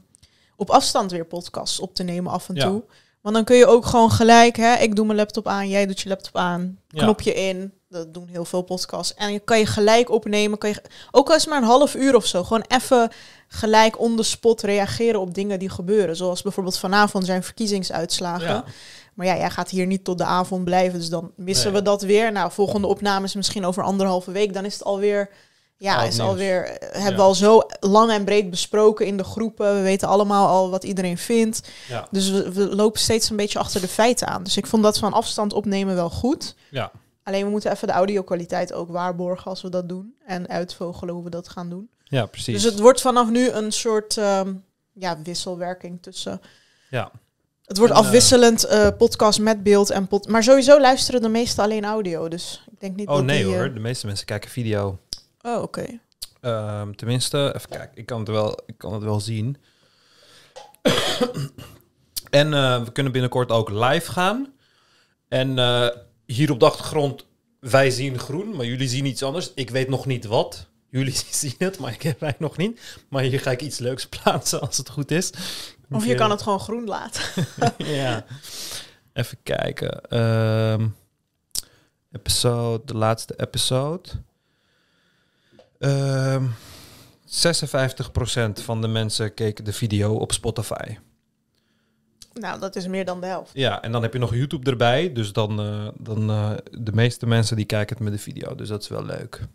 op afstand weer podcasts op te nemen af en Ja. toe. Want dan kun je ook gewoon gelijk, hè, ik doe mijn laptop aan, jij doet je laptop aan, Ja. knopje in. Dat doen heel veel podcasts. En je kan je gelijk opnemen. Kan je, ook al is het maar een half uur of zo. Gewoon even gelijk on the spot reageren op dingen die gebeuren. Zoals bijvoorbeeld vanavond zijn verkiezingsuitslagen. Ja. Maar ja, jij gaat hier niet tot de avond blijven. Dus dan missen Nee. we dat weer. Nou, volgende opname is misschien over anderhalve week. Dan is het alweer... Ja, Oud is nieuws. alweer, eh, hebben Ja. we al zo lang en breed besproken in de groepen. We weten allemaal al wat iedereen vindt. Ja. Dus we, we lopen steeds een beetje achter de feiten aan. Dus ik vond dat van afstand opnemen wel goed. Ja. Alleen we moeten even de audio-kwaliteit ook waarborgen als we dat doen. En uitvogelen hoe we dat gaan doen. Ja, precies. Dus het wordt vanaf nu een soort ehm, ja, wisselwerking tussen. Ja. Het wordt En, eh, afwisselend eh, podcast met beeld en pod. Maar sowieso luisteren de meesten alleen audio. Dus ik denk niet Oh dat nee die, eh, hoor, de meeste mensen kijken video. Oh, oké. Ehm, tenminste, even kijken, ik kan het wel, ik kan het wel zien. en we kunnen binnenkort ook live gaan. En hier op de achtergrond, wij zien groen, maar jullie zien iets anders. Ik weet nog niet wat. jullie zien het, maar ik heb wij nog niet. Maar hier ga ik iets leuks plaatsen als het goed is. Of je kan het gewoon groen laten. ja. Even kijken. Ehm episode, de laatste episode. Ehm 56% van de mensen keken de video op Spotify. Nou, dat is meer dan de helft. Ja, en dan heb je nog YouTube erbij. Dus dan, eh, dan eh, de meeste mensen die kijken het met de video. Dus dat is wel leuk.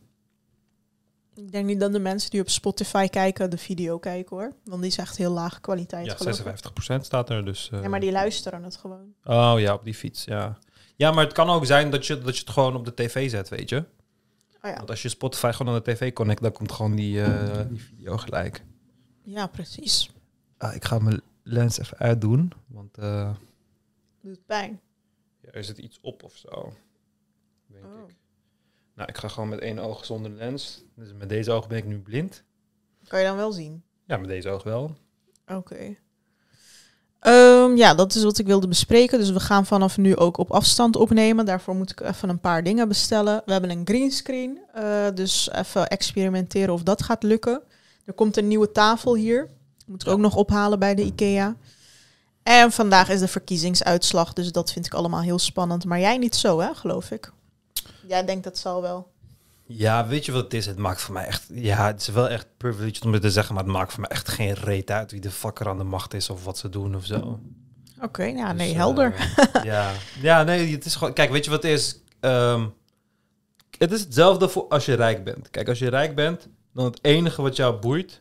Ik denk niet dat de mensen die op Spotify kijken de video kijken hoor. Want die is echt heel lage kwaliteit. Ja, geloof ik. 56% staat er. Dus, eh, Ja, maar die luisteren het gewoon. Oh ja, op die fiets, ja. Ja, maar het kan ook zijn dat je, dat je het gewoon op de tv zet, weet je. Oh ja. Want als je Spotify gewoon aan de tv connect, dan komt gewoon die, die video gelijk. ja, precies. Ah, ik ga mijn lens even uitdoen, want eh, Doet pijn. ja, er zit iets op of zo. Denk Oh. ik. Nou, ik ga gewoon met één oog zonder lens. Dus met deze oog ben ik nu blind. Kan je dan wel zien. Ja, met deze oog wel. Oké. Ehm, ja, dat is wat ik wilde bespreken. Dus we gaan vanaf nu ook op afstand opnemen. Daarvoor moet ik even een paar dingen bestellen. We hebben een greenscreen. eh dus even experimenteren of dat gaat lukken. Er komt een nieuwe tafel hier. Moet ik ook nog ophalen bij de IKEA. En vandaag is de verkiezingsuitslag. Dus dat vind ik allemaal heel spannend. Maar jij niet zo, hè, geloof ik. Jij denkt dat zal wel. Ja, weet je wat het is? Het maakt voor mij echt... Ja, het is wel echt privileged om dit te zeggen, maar het maakt voor mij echt geen reet uit wie de fucker aan de macht is of wat ze doen of zo. Oké, ja, Dus, nee, eh, helder. ja. ja, nee, het is gewoon... Kijk, weet je wat het is? Ehm, het is hetzelfde voor als je rijk bent. Kijk, als je rijk bent, dan het enige wat jou boeit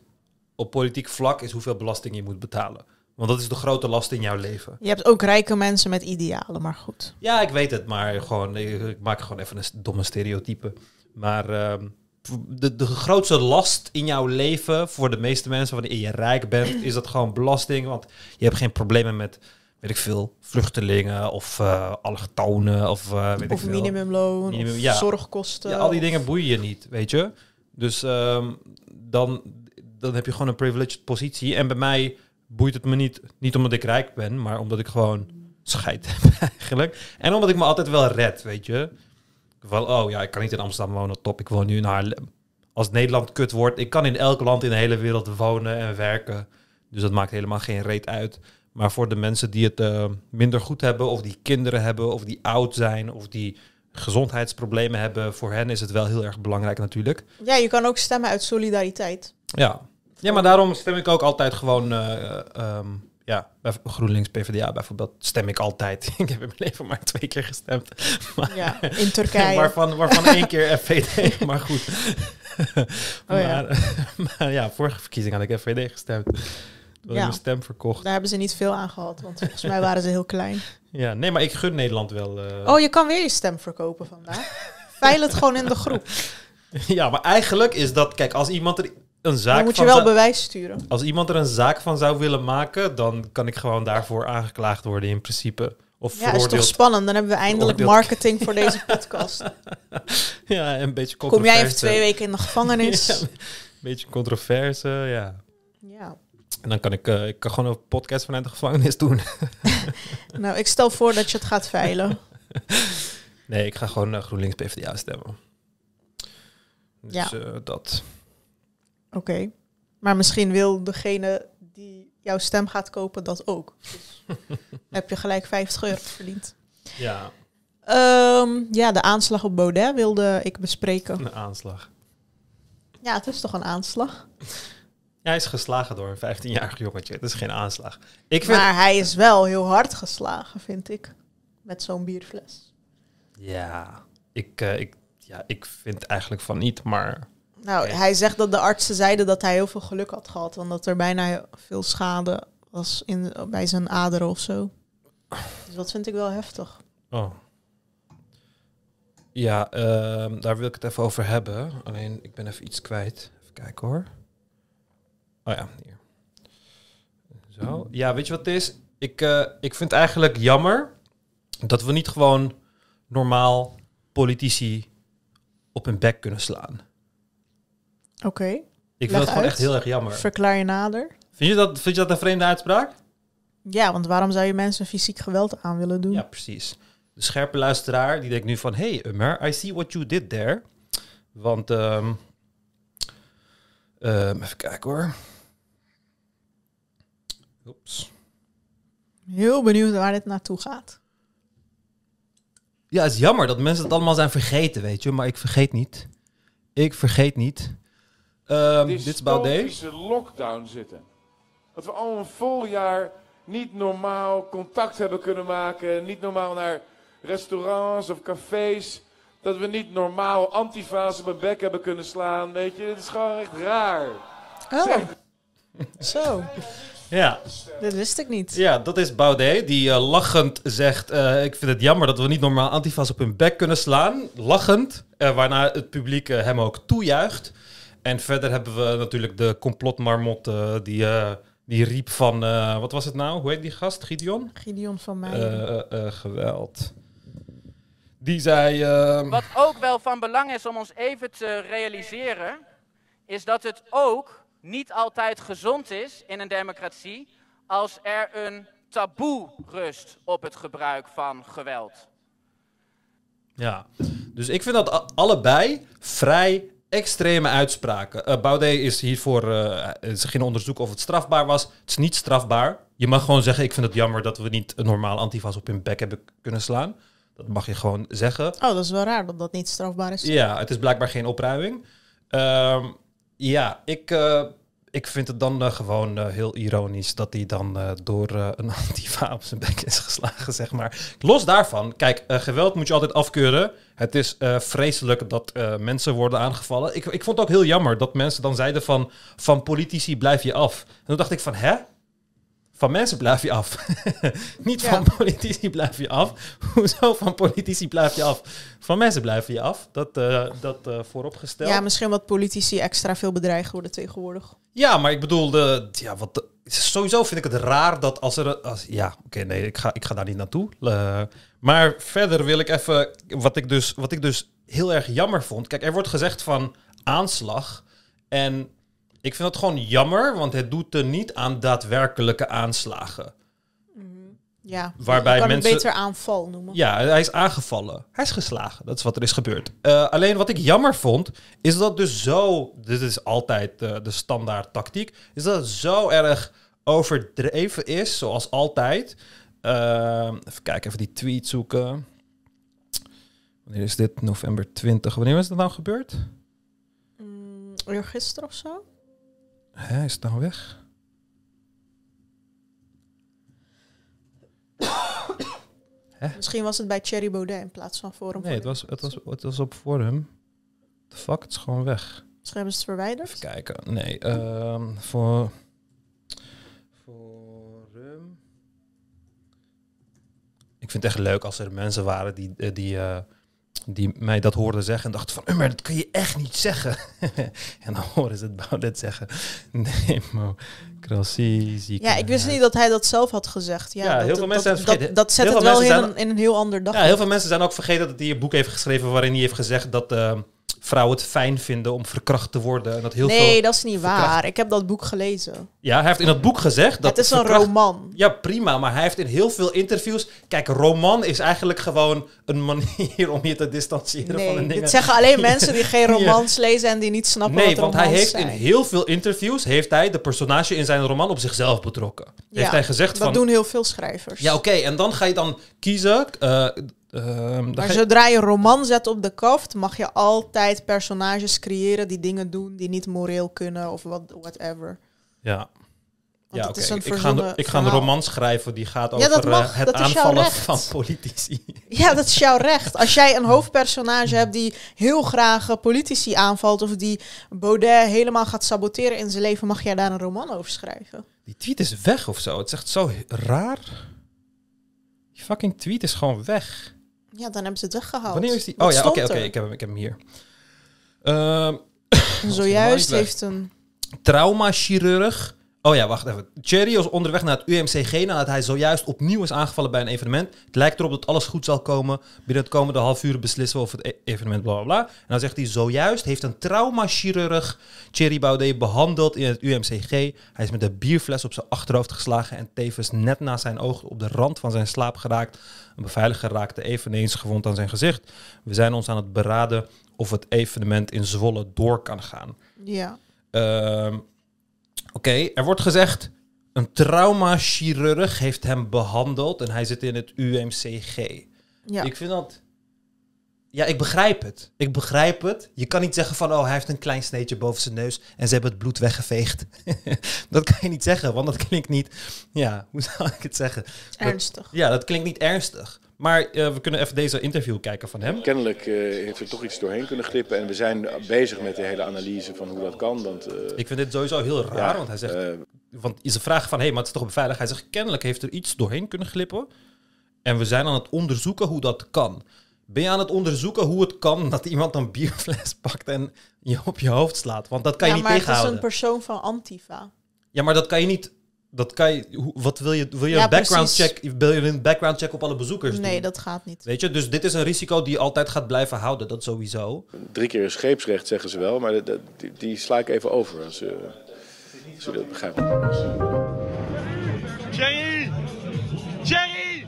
op politiek vlak is hoeveel belasting je moet betalen. Want dat is de grote last in jouw leven. Je hebt ook rijke mensen met idealen, maar goed. Ja, ik weet het, maar gewoon, ik, maak gewoon even een domme stereotype. Maar ehm, de, de grootste last in jouw leven voor de meeste mensen wanneer je rijk bent, is dat gewoon belasting. Want je hebt geen problemen met, weet ik veel, vluchtelingen of eh allochtonen of eh weet Of ik veel. minimumloon, Minimum- of ja. zorgkosten. Ja, al die dingen boeien je niet, weet je. Dus ehm, dan, dan heb je gewoon een privileged positie. En bij mij boeit het me niet, niet omdat ik rijk ben, maar omdat ik gewoon scheid heb eigenlijk. En omdat ik me altijd wel red, weet je. Van, oh ja, ik kan niet in Amsterdam wonen, top. Ik woon nu Haarlem. Als Nederland kut wordt, ik kan in elk land in de hele wereld wonen en werken. Dus dat maakt helemaal geen reet uit. Maar voor de mensen die het eh, minder goed hebben, of die kinderen hebben, of die oud zijn, of die gezondheidsproblemen hebben, voor hen is het wel heel erg belangrijk natuurlijk. Ja, je kan ook stemmen uit solidariteit. Ja, ja maar daarom stem ik ook altijd gewoon, eh, ehm, ja, bij GroenLinks, PvdA bijvoorbeeld, stem ik altijd. ik heb in mijn leven maar twee keer gestemd. Ja, in Turkije. waarvan, waarvan één keer FVD, maar goed. Oh ja. maar, ja, vorige verkiezing had ik FVD gestemd. Toen Ja. ik mijn stem verkocht. Daar hebben ze niet veel aan gehad, want volgens mij waren ze heel klein. Ja, nee, maar ik gun Nederland wel. eh, Oh, je kan weer je stem verkopen vandaag. Veil het gewoon in de groep. Ja, maar eigenlijk is dat, kijk, als iemand er een zaak Dan moet je wel bewijs sturen. Als iemand er een zaak van zou willen maken, dan kan ik gewoon daarvoor aangeklaagd worden in principe. Of Ja, is toch spannend. Dan hebben we eindelijk marketing voor deze podcast. Ja, een beetje Kom controverse. jij even twee weken in de gevangenis? Ja, een beetje controverse, ja. Ja. En dan kan ik, eh, ik kan gewoon een podcast vanuit de gevangenis doen. Nou, ik stel voor dat je het gaat veilen. Nee, ik ga gewoon eh, GroenLinks PvdA stemmen. Dus Ja. eh, dat. Oké. Maar misschien wil degene die jouw stem gaat kopen dat ook. Dus heb je gelijk 50 euro verdiend. Ja, Ehm, ja, de aanslag op Baudet wilde ik bespreken. een aanslag. Ja, het is toch een aanslag? Ja, hij is geslagen door een 15-jarig jongetje. Het is geen aanslag. Ik vind... Maar hij is wel heel hard geslagen, vind ik. Met zo'n bierfles. Ja, ik, eh, ik, ja, ik vind eigenlijk van niet, maar... Nou, hij zegt dat de artsen zeiden dat hij heel veel geluk had gehad. En dat er bijna veel schade was in, bij zijn aderen of zo. Dus dat vind ik wel heftig. Oh. Ja, ehm, daar wil ik het even over hebben. Alleen, ik ben even iets kwijt. Even kijken hoor. Oh ja, hier. Zo. Ja, weet je wat het is? Ik, eh, ik vind eigenlijk jammer dat we niet gewoon normaal politici op hun bek kunnen slaan. Oké, Ik Leg vind het gewoon uit. echt heel erg jammer. verklaar je nader. Vind je, dat, vind je dat een vreemde uitspraak? Ja, want waarom zou je mensen fysiek geweld aan willen doen? Ja, precies. De scherpe luisteraar die denkt nu van... Hey Ummer, I see what you did there. Want ehm, Ehm, even kijken hoor. Oeps. Heel benieuwd waar dit naartoe gaat. Ja, het is jammer dat mensen het allemaal zijn vergeten, weet je. Maar ik vergeet niet. Ik vergeet niet. Ehm, dit is Baudet. lockdown zitten. Dat we al een vol jaar niet normaal contact hebben kunnen maken. Niet normaal naar restaurants of cafés. Dat we niet normaal antifa's op mijn bek hebben kunnen slaan. Weet je, het is gewoon echt raar. Oh, Zeg, zo. Ja. Dit wist ik niet. ja, dat is Baudet. Die eh, lachend zegt... eh, ik vind het jammer dat we niet normaal antifas op hun bek kunnen slaan. Lachend. eh, waarna het publiek hem ook toejuicht. En verder hebben we natuurlijk de complotmarmot... eh, die, eh, die riep van... eh, wat was het nou? Hoe heet die gast? Gideon? Gideon van mij. Eh, eh, eh, geweld. Die zei... ehm, Wat ook wel van belang is om ons even te realiseren, is dat het ook niet altijd gezond is in een democratie als er een taboe rust op het gebruik van geweld. Ja, dus ik vind dat allebei vrij extreme uitspraken. Eh Baudet is hiervoor, eh, ze gingen onderzoeken of het strafbaar was. Het is niet strafbaar. Je mag gewoon zeggen, ik vind het jammer dat we niet een normaal antifas op hun bek hebben kunnen slaan. Dat mag je gewoon zeggen. Oh, dat is wel raar dat dat niet strafbaar is. Ja, het is blijkbaar geen opruiming. Ehm, ja, ik, eh, ik vind het dan eh, gewoon eh, heel ironisch dat hij dan eh, door een antifa op zijn bek is geslagen, zeg maar. Los daarvan, kijk, geweld moet je altijd afkeuren. Het is vreselijk dat mensen worden aangevallen. Ik, ik vond het ook heel jammer dat mensen dan zeiden van, van politici blijf je af. En toen dacht ik van, hè? Van mensen blijf je af. Niet Ja. van politici blijf je af. Hoezo van politici blijf je af? Van mensen blijf je af. Dat, eh, dat eh, vooropgesteld. Ja, misschien wat politici extra veel bedreigd worden tegenwoordig. Ja, maar ik bedoel, de, ja, wat, de- sowieso vind ik het raar dat als er... Als, ja, oké, nee, ik ga, ik ga daar niet naartoe. Maar verder wil ik even... Wat ik, dus, wat ik dus heel erg jammer vond. Kijk, er wordt gezegd van aanslag. En ik vind dat gewoon jammer, want het doet er niet aan daadwerkelijke aanslagen. Ja, Waarbij je kan mensen- beter aanval noemen. Ja, hij is aangevallen. Hij is geslagen. Dat is wat er is gebeurd. Eh, alleen wat ik jammer vond, is dat dus zo... Dit is altijd eh, de standaard tactiek. Is dat het zo erg overdreven is, zoals altijd. Eh, even kijken, even die tweet zoeken. Wanneer is dit? November 20. Wanneer is dat nou gebeurd? Mm, eergisteren of zo? Hè, is het nou weg? Misschien was het bij Thierry Baudet in plaats van Forum. Nee, het was, het was, het was op Forum. The fuck, het is gewoon weg. Misschien hebben ze het verwijderd. Even kijken. Nee, ehm, voor. Forum. Ik vind het echt leuk als er mensen waren die, eh, die, eh, die mij dat hoorden zeggen en dachten van, "Eh, maar dat kun je echt niet zeggen. en dan horen ze het Baudet zeggen. Democratie, Ja, ik wist niet dat hij dat zelf had gezegd. Ja, Ja, dat, heel veel dat, mensen dat, zijn vergeten. dat, dat zet Heel het wel mensen heel in een heel ander dag. Ja, heel veel mensen zijn ook vergeten dat hij een boek heeft geschreven waarin hij heeft gezegd dat eh, vrouwen het fijn vinden om verkracht te worden. En dat heel nee, veel... dat is niet verkracht- waar. Ik heb dat boek gelezen. Ja, hij heeft in dat boek gezegd dat het is een verkracht- roman. Ja, prima. Maar hij heeft in heel veel interviews... Kijk, roman is eigenlijk gewoon een manier om je te distancieren van de Nee, dingen. dit zeggen alleen mensen die geen Ja. romans lezen en die niet snappen Nee, wat want hij heeft zijn. in heel veel interviews... heeft hij de personage in zijn roman op zichzelf betrokken. Ja, heeft hij gezegd Dat van... doen heel veel schrijvers. Ja, oké. en dan ga je dan kiezen... eh, ehm, Maar zodra je een roman zet op de kaft, mag je altijd personages creëren die dingen doen die niet moreel kunnen of wat, whatever. Ja. Want Ja, oké. Ik ga, ik ga een roman schrijven die gaat Ja, over dat eh, mag. het aanvallen van politici. Ja, dat is jouw recht. Als jij een hoofdpersonage hebt die heel graag eh, politici aanvalt of die Baudet helemaal gaat saboteren in zijn leven, mag jij daar een roman over schrijven. Die tweet is weg of zo. Het is echt zo raar. Die fucking tweet is gewoon weg. Ja, dan hebben ze het weggehaald. Wanneer is die? Wat Oh ja, oké, oké. Ik, heb hem, ik heb hem hier. Ehm Zojuist heeft een... traumachirurg. Oh ja, wacht even. Thierry was onderweg naar het UMCG nadat hij zojuist opnieuw is aangevallen bij een evenement. Het lijkt erop dat alles goed zal komen. Binnen het komende half uur beslissen we over het e- evenement, bla bla bla. En dan zegt hij, zojuist heeft een traumachirurg Thierry Baudet behandeld in het UMCG. Hij is met een bierfles op zijn achterhoofd geslagen en tevens net naast zijn oog op de rand van zijn slaap geraakt. Een beveiliger raakte eveneens gewond aan zijn gezicht. We zijn ons aan het beraden of het evenement in Zwolle door kan gaan. Ja. Ehm, Oké, er wordt gezegd... Een traumachirurg heeft hem behandeld en hij zit in het UMCG. Ja. Ik vind dat... Ja, ik begrijp het. Ik begrijp het. Je kan niet zeggen van, oh, hij heeft een klein sneetje boven zijn neus en ze hebben het bloed weggeveegd. dat kan je niet zeggen, want dat klinkt niet... Ja, hoe zou ik het zeggen? Ernstig. Ja, dat klinkt niet ernstig. Maar eh, we kunnen even deze interview kijken van hem. Kennelijk eh, heeft er toch iets doorheen kunnen glippen. En we zijn bezig met de hele analyse van hoe dat kan. Want, eh, Ik vind dit sowieso heel raar, ja, want hij zegt... eh, want is een vraag van, hé, hey, maar het is toch beveiligd? Hij zegt, kennelijk heeft er iets doorheen kunnen glippen. En we zijn aan het onderzoeken hoe dat kan. Ben je aan het onderzoeken hoe het kan dat iemand een bierfles pakt en je op je hoofd slaat? Want dat kan je ja, niet maar het is tegenhouden. een persoon van Antifa. Ja, maar dat kan je niet... Dat kan je, wat wil je? Wil je Ja, een background precies. check? Wil je een background check op alle bezoekers Nee, doen? dat gaat niet. Weet je, dus dit is een risico die je altijd gaat blijven houden. Dat sowieso. drie keer scheepsrecht zeggen ze wel. Maar dat- dat- die, die sla ik even over. Als, eh, als u dat begrijpt. Jerry! Jerry!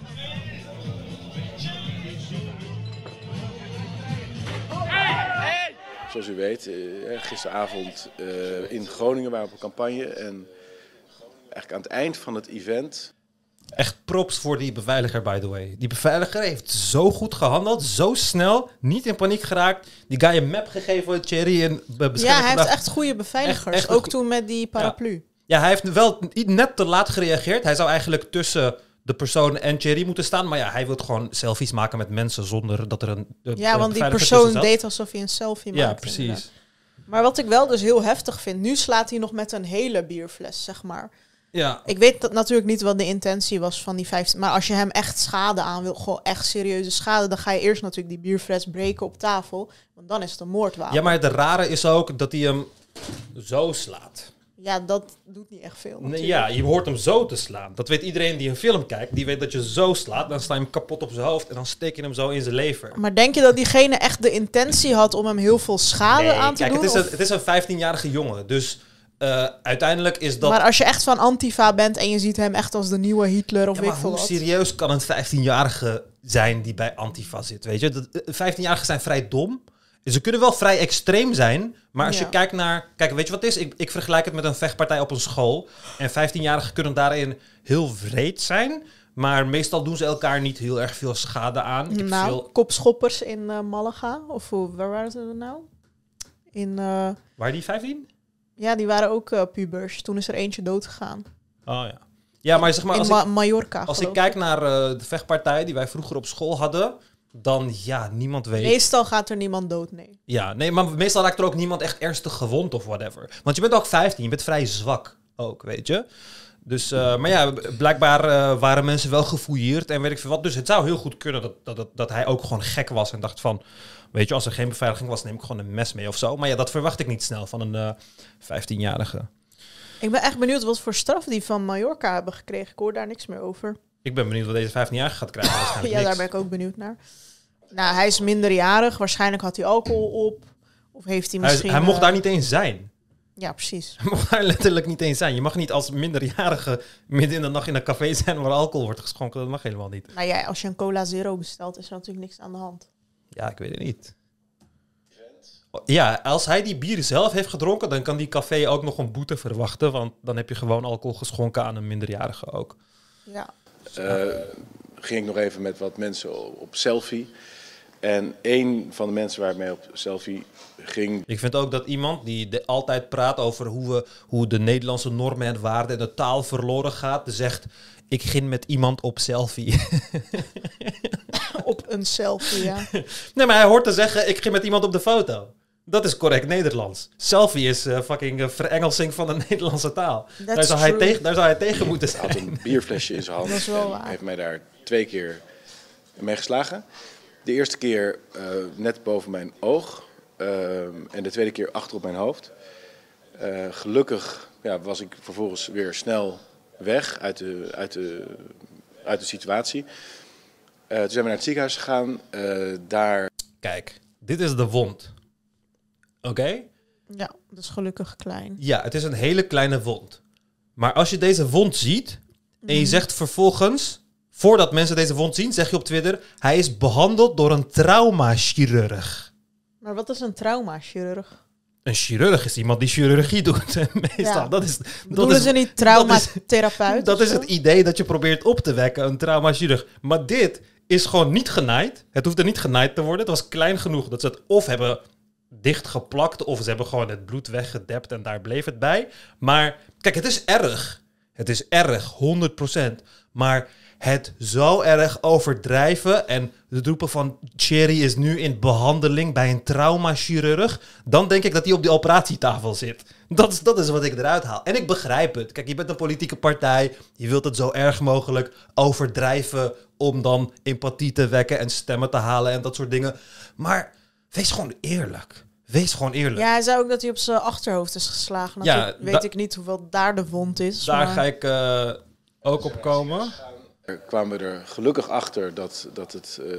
Zoals u weet, eh, gisteravond eh, in Groningen waren we op een campagne. En eigenlijk aan het eind van het event Echt props voor die beveiliger, by the way. Die beveiliger heeft zo goed gehandeld, zo snel, niet in paniek geraakt. Die guy een map gegeven, Thierry, en be- Ja, hij heeft echt goede beveiligers. Echt- echt ook toen met die paraplu. Ja, hij heeft wel net te laat gereageerd. Hij zou eigenlijk tussen de persoon en Thierry moeten staan. Maar ja, hij wil gewoon selfies maken met mensen zonder dat er een de- Ja, want die persoon deed alsof hij een selfie maakte. Ja, precies. inderdaad. Maar wat ik wel dus heel heftig vind, nu slaat hij nog met een hele bierfles, zeg maar. Ja, Ik weet dat natuurlijk niet wat de intentie was van die 15. Maar als je hem echt schade aan wil, gewoon echt serieuze schade, dan ga je eerst natuurlijk die bierfles breken op tafel. Want dan is het een moordwapen. ja, maar het rare is ook dat hij hem zo slaat. Ja, dat doet niet echt veel. Nee, ja, je hoort hem zo te slaan. Dat weet iedereen die een film kijkt. Die weet dat je zo slaat. Dan sla je hem kapot op zijn hoofd. En dan steek je hem zo in zijn lever. Maar denk je dat diegene echt de intentie had om hem heel veel schade Nee, aan te kijk, doen? het is, of- een, het is een 15-jarige jongen. Dus eh, uiteindelijk is dat... Maar als je echt van Antifa bent en je ziet hem echt als de nieuwe Hitler of Ja, maar ik hoe serieus kan een 15-jarige zijn die bij Antifa zit? Weet je, Dat- eh, 15-jarigen zijn vrij dom. Ze kunnen wel vrij extreem zijn. Maar als Ja. je kijkt naar. Kijk, weet je wat het is? Ik, ik vergelijk het met een vechtpartij op een school. En 15-jarigen kunnen daarin heel wreed zijn. Maar meestal doen ze elkaar niet heel erg veel schade aan. Ik heb Nou, veel, kopschoppers in eh, Malaga. Of hoe- waar waren ze nou? In, waar die 15? Ja, die waren ook eh, pubers. Toen is er eentje dood gegaan. Oh ja. Ja, maar zeg maar, als Ma- ik, Mallorca. als ik kijk naar eh, de vechtpartij die wij vroeger op school hadden. Dan ja, niemand weet. Meestal gaat er niemand dood, nee. Ja, nee, maar meestal raakt er ook niemand echt ernstig gewond of whatever. Want je bent ook 15, je bent vrij zwak ook, weet je. Dus, eh, maar ja, blijkbaar waren mensen wel gefouilleerd en weet ik veel wat. Dus het zou heel goed kunnen dat, dat, dat, dat hij ook gewoon gek was en dacht van... Weet je, als er geen beveiliging was, neem ik gewoon een mes mee of zo. Maar ja, dat verwacht ik niet snel van een eh 15-jarige. Ik ben echt benieuwd wat voor straf die van Mallorca hebben gekregen. Ik hoor daar niks meer over. Ik ben benieuwd wat deze 15-jarige gaat krijgen. Ja, daar ben ik ook benieuwd naar. Nou, hij is minderjarig. Waarschijnlijk had hij alcohol op. Of heeft hij Hij, is- misschien... hij mocht eh, daar niet eens zijn. Ja, precies. Hij mocht daar letterlijk niet eens zijn. Je mag niet als minderjarige midden in de nacht in een café zijn waar alcohol wordt geschonken. Dat mag helemaal niet. Nou ja, als je een cola zero bestelt, is er natuurlijk niks aan de hand. Ja, ik weet het niet. Ja, als hij die bier zelf heeft gedronken, dan kan die café ook nog een boete verwachten. Want dan heb je gewoon alcohol geschonken aan een minderjarige ook. Ja. eh, ging ik nog even met wat mensen op selfie. En een van de mensen waar ik mee op selfie ging, Ik vind ook dat iemand die de- altijd praat over hoe, we, hoe de Nederlandse normen en waarden en de taal verloren gaat, zegt: Ik ging met iemand op selfie. Op een selfie, ja. nee, maar hij hoort te zeggen: Ik ging met iemand op de foto. Dat is correct Nederlands. Selfie is eh, fucking eh, verengelsing van de Nederlandse taal. Daar zou, hij tegen, daar zou hij tegen moeten had zijn. een bierflesje in zijn hand. Dat is wel en waar. heeft mij daar twee keer mee geslagen. De eerste keer eh, net boven mijn oog. en de tweede keer achter op mijn hoofd. Eh, gelukkig ja, was ik vervolgens weer snel weg uit de, uit de, uit de situatie. Eh, toen zijn we naar het ziekenhuis gegaan. Eh, daar Kijk, dit is de wond. Oké? Ja, dat is gelukkig klein. Ja, het is een hele kleine wond. Maar als je deze wond ziet en Mhm. je zegt vervolgens, voordat mensen deze wond zien, zeg je op Twitter, hij is behandeld door een traumachirurg. Maar wat is een traumachirurg? een chirurg is iemand die chirurgie doet. Meestal. Ja. Dat is, dat Bedoelen is, ze niet dat is- traumatherapeut? dat of is het idee dat je probeert op te wekken, een traumachirurg. Maar dit is gewoon niet genaaid. Het hoeft er niet genaaid te worden. Het was klein genoeg dat ze het of hebben dichtgeplakt... of ze hebben gewoon het bloed weggedept en daar bleef het bij. Maar kijk, het is erg. Het is erg, 100%. Maar het zo erg overdrijven en het roepen van... Cherry is nu in behandeling bij een traumachirurg... dan denk ik dat hij op die operatietafel zit. Dat is, dat is wat ik eruit haal. En ik begrijp het. Kijk, je bent een politieke partij. Je wilt het zo erg mogelijk overdrijven... om dan empathie te wekken en stemmen te halen en dat soort dingen. Maar wees gewoon eerlijk. Wees gewoon eerlijk. Ja, hij zei ook dat hij op zijn achterhoofd is geslagen. Ja, Natuurlijk weet ik niet hoeveel daar de wond is. Daar maar- ga ik eh, ook op komen. Er kwamen we er gelukkig achter dat, dat, het, eh,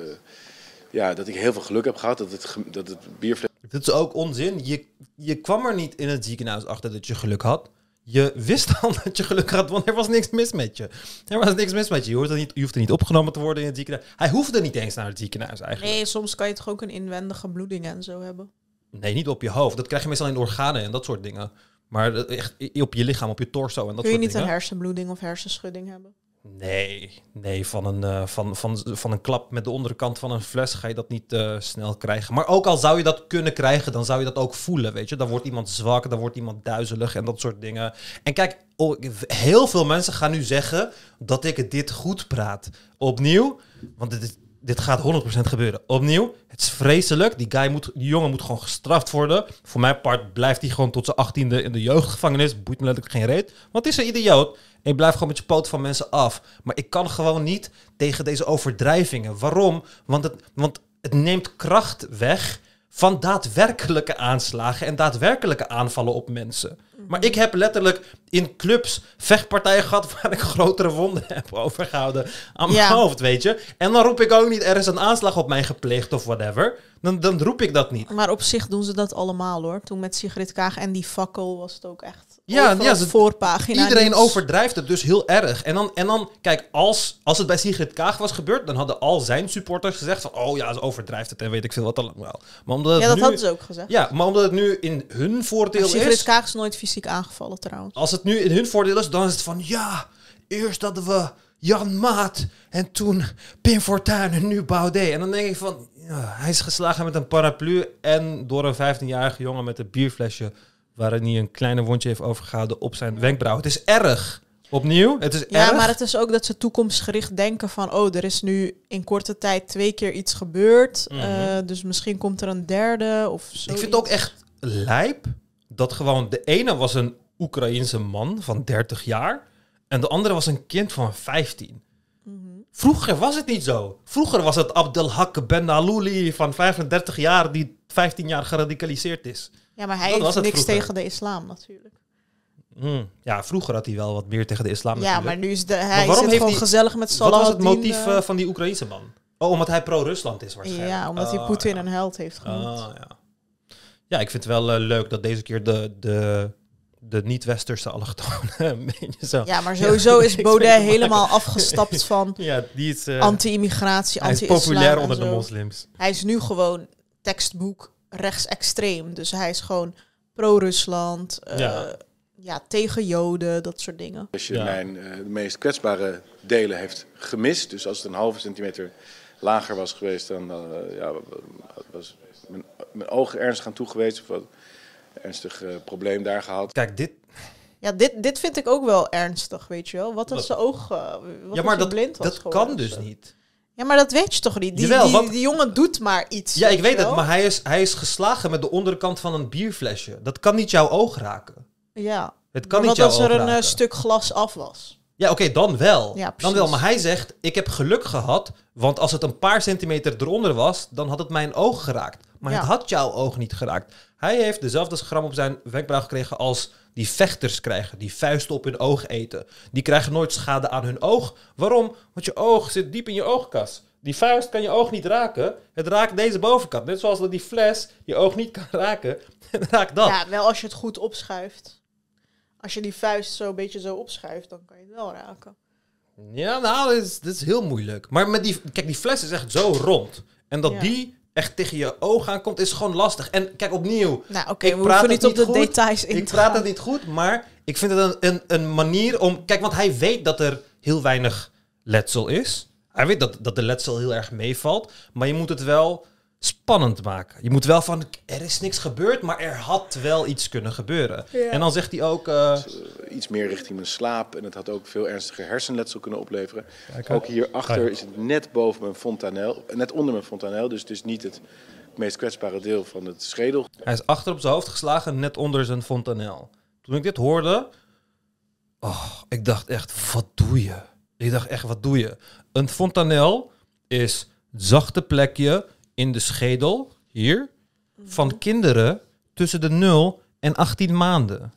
ja, dat ik heel veel geluk heb gehad. Dat het, dat het bierfles Dit is ook onzin. Je, je kwam er niet in het ziekenhuis achter dat je geluk had. Je wist al dat je geluk had, want er was niks mis met je. Er was niks mis met je. Je er niet, je hoeft er niet opgenomen te worden in het ziekenhuis. Hij hoefde niet eens naar het ziekenhuis eigenlijk. Nee, soms kan je toch ook een inwendige bloeding en zo hebben. Nee, niet op je hoofd. Dat krijg je meestal in de organen en dat soort dingen. Maar dat echt op je lichaam, op je torso en dat Kun je soort niet dingen. een hersenbloeding of hersenschudding hebben? Nee, nee van, een, eh, van, van, van een klap met de onderkant van een fles ga je dat niet eh, snel krijgen. Maar ook al zou je dat kunnen krijgen, dan zou je dat ook voelen, weet je. Dan wordt iemand zwak, dan wordt iemand duizelig en dat soort dingen. En kijk, heel veel mensen gaan nu zeggen dat ik dit goed praat. Opnieuw, want dit, dit gaat 100% gebeuren. Opnieuw, het is vreselijk. Die, guy moet, die jongen moet gewoon gestraft worden. Voor mijn part blijft hij gewoon tot zijn achttiende in de jeugdgevangenis. Boeit me letterlijk geen reet. Want is een idioot. En je blijft gewoon met je poot van mensen af. Maar ik kan gewoon niet tegen deze overdrijvingen. Waarom? Want het, want het neemt kracht weg van daadwerkelijke aanslagen en daadwerkelijke aanvallen op mensen. Maar ik heb letterlijk in clubs vechtpartijen gehad waar ik grotere wonden heb overgehouden aan mijn Ja. hoofd, weet je. En dan roep ik ook niet, er is een aanslag op mij gepleegd of whatever. Dan, dan roep ik dat niet. Maar op zich doen ze dat allemaal hoor. Toen met Sigrid Kaag en die fakkel was het ook echt. Ja, ja, ze- voorpagina. Iedereen nieuws. overdrijft het dus heel erg. En dan, en dan kijk, als, als het bij Sigrid Kaag was gebeurd, dan hadden al zijn supporters gezegd van, oh ja, ze overdrijft het en weet ik veel wat dan wel. Maar omdat Ja, dat nu, hadden ze ook gezegd. Ja, maar omdat het nu in hun voordeel Sigrid is, Kaag is nooit fysiek aangevallen trouwens. als het nu in hun voordeel is, dan is het van, ja, eerst hadden we Jan Maat en toen Pim Fortuyn en nu Baudet. En dan denk ik van, ja, hij is geslagen met een paraplu en door een 15-jarige jongen met een bierflesje waarin hij een kleine wondje heeft overgehouden op zijn wenkbrauw. Het is erg. Opnieuw, het is Ja, erg. maar het is ook dat ze toekomstgericht denken van... oh, er is nu in korte tijd twee keer iets gebeurd. Mhm. eh, dus misschien komt er een derde of zo. Ik vind het ook echt lijp dat gewoon de ene was een Oekraïense man van 30 jaar en de andere was een kind van 15. Mhm. Vroeger was het niet zo. Vroeger was het Abdelhak Ben Alouli van 35 jaar die 15 jaar geradicaliseerd is. Ja, maar hij heeft niks vroeger. tegen de islam natuurlijk. Hmm. Ja, vroeger had hij wel wat meer tegen de islam Ja, natuurlijk. maar nu is de, hij zit heeft gewoon gezellig met Wat Salah was het motief eh, eh, van die Oekraïense man? Oh, omdat hij pro-Rusland is waarschijnlijk. Ja, omdat hij Oh, Poetin ja. een held heeft genoemd. Ah, ja. ja, ik vind het wel eh, leuk dat deze keer de, de, de niet-westerse allochtonen. Ja, maar sowieso is Baudet helemaal afgestapt van Ja, die is, anti-immigratie, hij is anti-islam populair onder de moslims. Hij is nu gewoon tekstboek rechtsextreem. Dus hij is gewoon pro-Rusland, eh, Ja. ja. tegen Joden, dat soort dingen. Als je Ja. mijn eh, de meest kwetsbare delen heeft gemist, dus als het een halve centimeter lager was geweest, dan eh, ja, was mijn, mijn ogen ernstig aan toegewezen. Of wat een ernstig eh, probleem daar gehad. Kijk, dit... Ja, dit, dit vind ik ook wel ernstig, weet je wel. Wat als zijn oog, wat ja, maar dat, blind was dat geworden kan dus zo? niet. Ja, maar dat weet je toch niet? Die, Jawel, die, want- die jongen doet maar iets. Ja, ik weet het, maar hij is, hij is geslagen met de onderkant van een bierflesje. Dat kan niet jouw oog raken. Ja. Het kan Maar niet wat jouw als er oog een eh, raken. stuk glas af was? Ja, oké, dan wel. Ja, dan wel. Maar hij zegt, ik heb geluk gehad, want als het een paar centimeter eronder was, dan had het mijn oog geraakt. Maar Ja. het had jouw oog niet geraakt. Hij heeft dezelfde gram op zijn wenkbrauw gekregen als die vechters krijgen, die vuisten op hun oog eten. Die krijgen nooit schade aan hun oog. Waarom? Want je oog zit diep in je oogkas. Die vuist kan je oog niet raken. Het raakt deze bovenkant. Net zoals dat die fles je oog niet kan raken. Het raakt dat. Ja, wel als je het goed opschuift. Als je die vuist zo een beetje zo opschuift, dan kan je het wel raken. Ja, nou, dit is, dit is heel moeilijk. Maar met die, kijk, die fles is echt zo rond. En dat Ja. die echt tegen je ogen aankomt, is gewoon lastig. En kijk, opnieuw, Nou, oké, Ik we praat niet op de goed. details in ik praat gaan. het niet goed, maar ik vind het een, een, een manier om... Kijk, want hij weet dat er heel weinig letsel is. Hij weet dat, dat de letsel heel erg meevalt. Maar je moet het wel spannend maken. Je moet wel van, er is niks gebeurd, maar er had wel iets kunnen gebeuren. Ja. En dan zegt hij ook... eh, Iets meer richting mijn slaap en het had ook veel ernstiger hersenletsel kunnen opleveren. Kijk, Ook hierachter is het net boven mijn fontanel, net onder mijn fontanel. Dus het is niet het meest kwetsbare deel van het schedel. Hij is achter op zijn hoofd geslagen, net onder zijn fontanel. Toen ik dit hoorde, oh, ik dacht echt, wat doe je? Ik dacht echt, wat doe je? Een fontanel is het zachte plekje in de schedel, hier, van kinderen tussen de 0 en 18 maanden.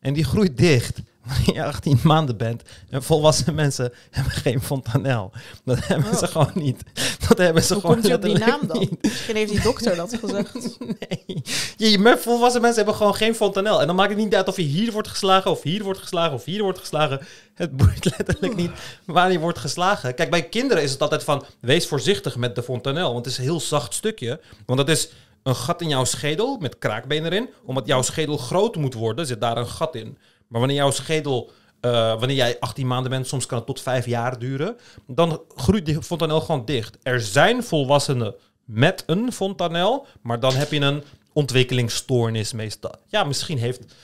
En die groeit dicht wanneer je 18 maanden bent. En volwassen mensen hebben geen fontanel. Dat hebben ze gewoon niet. Dat hebben ze Hoe gewoon komt je op die naam dan? niet. Misschien heeft die dokter dat gezegd. Nee. Je, maar volwassen mensen hebben gewoon geen fontanel. En dan maakt het niet uit of je hier wordt geslagen, of hier wordt geslagen, of hier wordt geslagen. Het boeit letterlijk niet waar je wordt geslagen. Kijk, bij kinderen is het altijd van, wees voorzichtig met de fontanel. Want het is een heel zacht stukje. Want dat is een gat in jouw schedel met kraakbeen erin. Omdat jouw schedel groot moet worden, zit daar een gat in. Maar wanneer jouw schedel... eh, wanneer jij 18 maanden bent, soms kan het tot 5 jaar duren, dan groeit die fontanel gewoon dicht. Er zijn volwassenen met een fontanel, maar dan heb je een ontwikkelingsstoornis meestal. Ja, misschien heeft...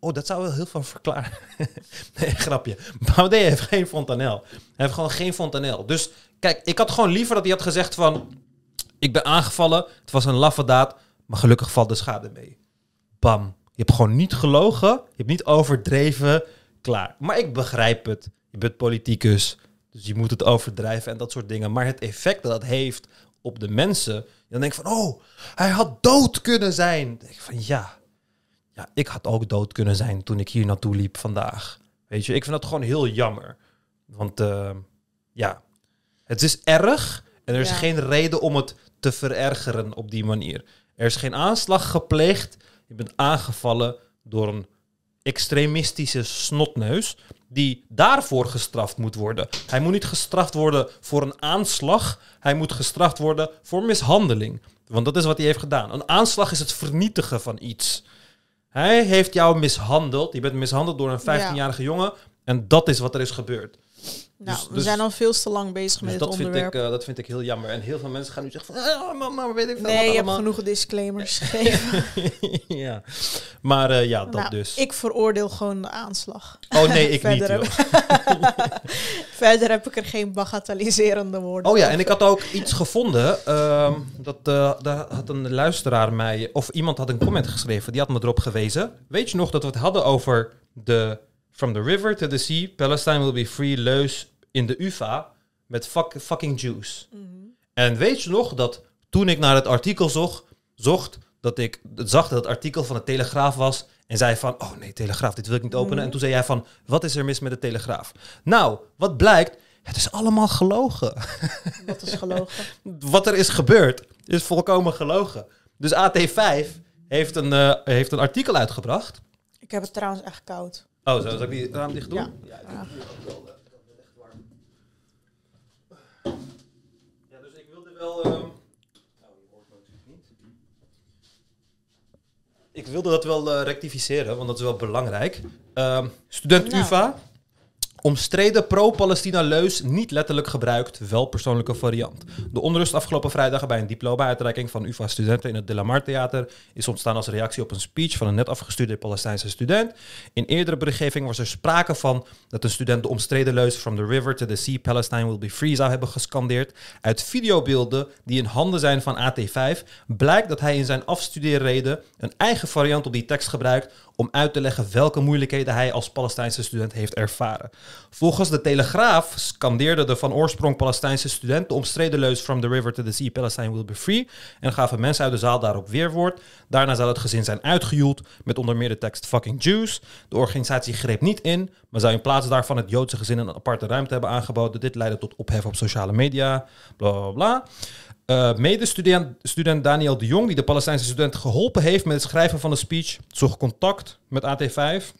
Oh, dat zou wel heel veel verklaren. nee, grapje. Baudet heeft geen fontanel. Hij heeft gewoon geen fontanel. Dus kijk, ik had gewoon liever dat hij had gezegd van... Ik ben aangevallen, het was een laffe daad, maar gelukkig valt de schade mee. Bam. Je hebt gewoon niet gelogen, je hebt niet overdreven, klaar. Maar ik begrijp het. Je bent politicus, dus je moet het overdrijven en dat soort dingen. Maar het effect dat dat heeft op de mensen, dan denk ik van, oh, hij had dood kunnen zijn. Dan denk ik van, ja, ja, ik had ook dood kunnen zijn toen ik hier naartoe liep vandaag. Weet je, ik vind dat gewoon heel jammer. Want eh, ja, het is erg en er is Ja. geen reden om het te verergeren op die manier. Er is geen aanslag gepleegd. Je bent aangevallen door een extremistische snotneus die daarvoor gestraft moet worden. Hij moet niet gestraft worden voor een aanslag. Hij moet gestraft worden voor mishandeling. Want dat is wat hij heeft gedaan. Een aanslag is het vernietigen van iets. Hij heeft jou mishandeld. Je bent mishandeld door een 15-jarige jongen. En dat is wat er is gebeurd. Nou, Dus- we dus- zijn al veel te lang bezig Dus met dat vind, ik, eh, dat vind ik heel jammer. En heel veel mensen gaan nu zeggen van... "Ah, maar, maar weet ik veel nee, je hebt allemaal." genoeg disclaimers gegeven. ja. Maar eh, ja, dat Nou, dus. Ik veroordeel gewoon de aanslag. Oh nee, ik niet. Verder heb ik er geen bagatelliserende woorden Oh ja, over. en ik had ook iets gevonden. ehm, dat, eh, daar had een luisteraar mij... Of iemand had een comment geschreven. Die had me erop gewezen. Weet je nog dat we het hadden over de... From the river to the sea, Palestine will be free, leus in de UvA. Met fuck- fucking Jews. Mhm. En weet je nog dat toen ik naar het artikel zocht, zocht dat ik zag dat het artikel van de Telegraaf was en zei van, oh nee, Telegraaf, dit wil ik niet openen. Mhm. En toen zei jij van, wat is er mis met de Telegraaf? Nou, wat blijkt, het is allemaal gelogen. Dat is gelogen. wat er is gebeurd, is volkomen gelogen. Dus AT5 heeft een, eh, heeft een artikel uitgebracht. ik heb het trouwens echt koud. Oh, zo, zal ik die raam dicht doen? Ja. Ja, ik Ja. vind het ook wel, eh, ik had het echt warm. Ja, dus ik wilde wel... ehm, Nou, je hoort me natuurlijk niet. Ik wilde dat wel eh, rectificeren, want dat is wel belangrijk. Ehm, student Nou. UvA. Omstreden pro-Palestina-leus niet letterlijk gebruikt, wel persoonlijke variant. De onrust afgelopen vrijdag bij een diploma-uitreiking van UvA-studenten in het De La Mar Theater is ontstaan als reactie op een speech van een net afgestudeerde Palestijnse student. In eerdere berichtgeving was er sprake van dat een student de omstreden leus From the river to the sea, Palestine will be free zou hebben gescandeerd. Uit videobeelden die in handen zijn van AT5 blijkt dat hij in zijn afstudeerreden een eigen variant op die tekst gebruikt om uit te leggen welke moeilijkheden hij als Palestijnse student heeft ervaren. Volgens de Telegraaf scandeerde de van oorsprong Palestijnse student de omstreden leus From the river to the sea, Palestine will be free en gaven mensen uit de zaal daarop weerwoord. Daarna zou het gezin zijn uitgejoeld met onder meer de tekst fucking Jews. De organisatie greep niet in, maar zou in plaats daarvan het Joodse gezin een aparte ruimte hebben aangeboden. Dit leidde tot ophef op sociale media, bla bla bla. Eh, Medestudent student Daniel de Jong, die de Palestijnse student geholpen heeft met het schrijven van de speech, zocht contact met AT5.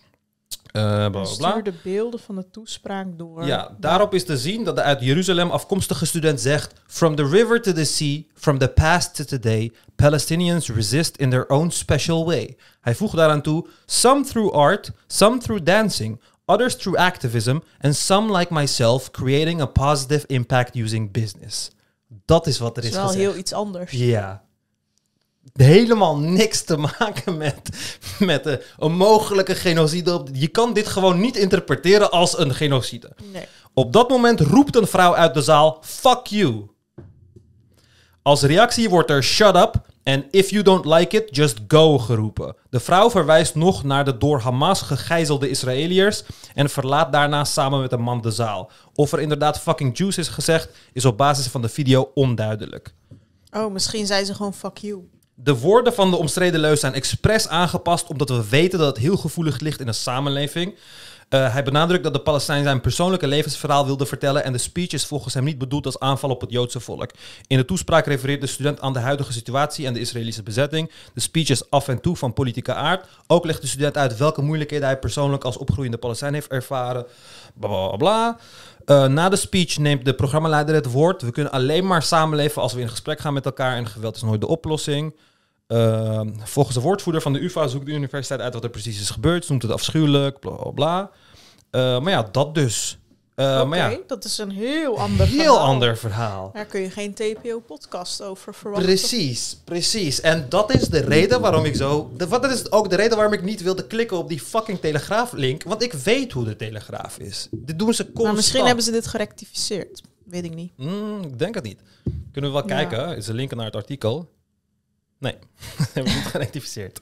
Eh, bla, Hij bla, bla. stuurde beelden van de toespraak door. Ja, daarop is te zien dat de uit Jeruzalem afkomstige student zegt: From the river to the sea, from the past to today, Palestinians resist in their own special way. Hij voegt daaraan toe: Some through art, some through dancing, others through activism, and some like myself creating a positive impact using business. Dat is wat er is is wel gezegd. heel iets anders. Ja. Helemaal niks te maken met, met eh, een mogelijke genocide. Je kan dit gewoon niet interpreteren als een genocide. Nee. Op dat moment roept een vrouw uit de zaal: Fuck you. Als reactie wordt er shut up en if you don't like it, just go geroepen. De vrouw verwijst nog naar de door Hamas gegijzelde Israëliërs en verlaat daarna samen met een man de zaal. Of er inderdaad fucking Jews is gezegd, is op basis van de video onduidelijk. Oh, misschien zei ze gewoon fuck you. De woorden van de omstreden leus zijn expres aangepast omdat we weten dat het heel gevoelig ligt in een samenleving. Eh, hij benadrukt dat de Palestijn zijn persoonlijke levensverhaal wilde vertellen en de speech is volgens hem niet bedoeld als aanval op het Joodse volk. In de toespraak refereert de student aan de huidige situatie en de Israëlische bezetting. De speech is af en toe van politieke aard. Ook legt de student uit welke moeilijkheden hij persoonlijk als opgroeiende Palestijn heeft ervaren. Bla bla bla. Eh, na de speech neemt de programmaleider het woord. We kunnen alleen maar samenleven als we in gesprek gaan met elkaar en geweld is nooit de oplossing. Uh, volgens de woordvoerder van de UvA zoekt de universiteit uit wat er precies is gebeurd. Ze noemt het afschuwelijk, bla bla bla. Uh, maar ja, dat dus. Uh, maar ja, dat is een heel ander heel verhaal. ander verhaal. Daar kun je geen TPO-podcast over verwachten. Precies, precies. En dat is de reden waarom ik zo... De, dat is ook de reden waarom ik niet wilde klikken op die fucking Telegraaf-link. Want ik weet hoe de Telegraaf is. Dit doen ze constant. Maar misschien hebben ze dit gerectificeerd. Weet ik niet. Mm, ik denk het niet. Kunnen we wel Ja. kijken. Is er linken naar het artikel? Nee, hebben we niet gerectificeerd.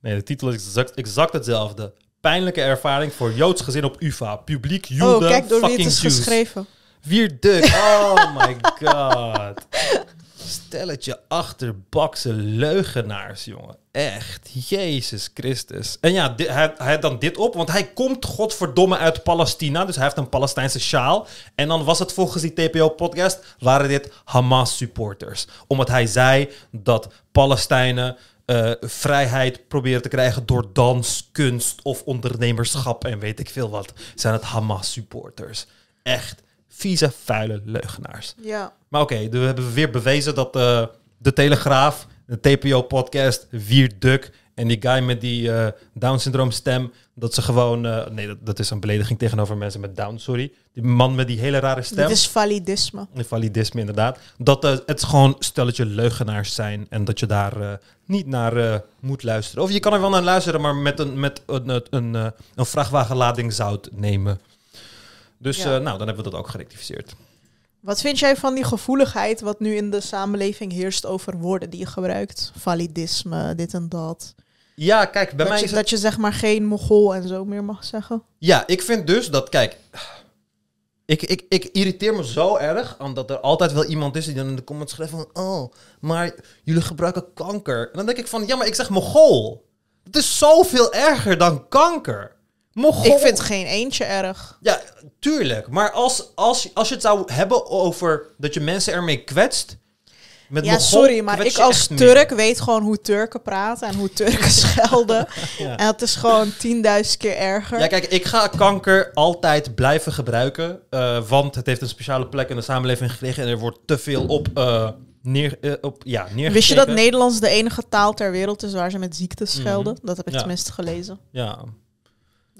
Nee, de titel is exact, exact hetzelfde. Pijnlijke ervaring voor Joods gezin op UvA. Publiek Joden, oh, kijk door wie het is Jews. geschreven. Vier duk. Oh my god. Stelletje achterbakse leugenaars, jongen. Echt. Jezus Christus. En ja, hij, hij had dan dit op, want hij komt godverdomme uit Palestina. Dus hij heeft een Palestijnse sjaal. En dan was het volgens die TPO-podcast, waren dit Hamas-supporters. Omdat hij zei dat Palestijnen eh, vrijheid proberen te krijgen door dans, kunst of ondernemerschap en weet ik veel wat. Zijn het Hamas-supporters. Echt vieze, vuile leugenaars. Ja. Maar oké, we hebben weer bewezen dat eh, de Telegraaf, de TPO-podcast, Vier Duk en die guy met die eh, Down-syndroom stem, dat ze gewoon... eh, nee, dat, dat is een belediging tegenover mensen met Down, sorry. Die man met die hele rare stem. Dit is validisme. Validisme, inderdaad. Dat eh, het gewoon stelletje leugenaars zijn en dat je daar niet naar moet luisteren. Of je kan er wel naar luisteren, maar met een, met een, een, een, een vrachtwagenlading zout nemen. Dus Ja. nou, dan hebben we dat ook gerectificeerd. Wat vind jij van die gevoeligheid wat nu in de samenleving heerst over woorden die je gebruikt? Validisme, dit en dat. Ja, kijk, bij dat, mij je, is het... dat je zeg maar geen mogol en zo meer mag zeggen. Ja, ik vind dus dat, kijk, ik, ik, ik irriteer me zo erg aan dat er altijd wel iemand is die dan in de comments schrijft van, oh, maar jullie gebruiken kanker. En dan denk ik van, ja, maar ik zeg mogol. Het is zoveel erger dan kanker. Mogol. Ik vind geen eentje erg. Ja, tuurlijk. Maar als, als, als je het zou hebben over dat je mensen ermee kwetst. Met Ja, sorry, maar ik als meer. Turk weet gewoon hoe Turken praten en hoe Turken schelden. Ja. En dat is gewoon 10.000 keer erger. Ja, kijk, ik ga kanker altijd blijven gebruiken. eh, want het heeft een speciale plek in de samenleving gekregen. En er wordt te veel op, eh, neer, eh, op ja, neergekeken. Wist je dat Nederlands de enige taal ter wereld is waar ze met ziektes schelden? Dat heb ik Mhm. Ja. tenminste gelezen. Ja.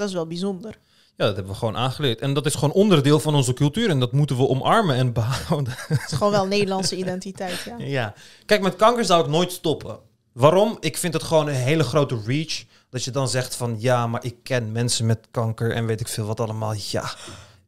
Dat is wel bijzonder. ja, dat hebben we gewoon aangeleerd. En dat is gewoon onderdeel van onze cultuur. En dat moeten we omarmen en behouden. Het is gewoon wel Nederlandse identiteit, ja. Ja. Kijk, met kanker zou ik nooit stoppen. Waarom? Ik vind het gewoon een hele grote reach. Dat je dan zegt van ja, maar ik ken mensen met kanker en weet ik veel wat allemaal. Ja,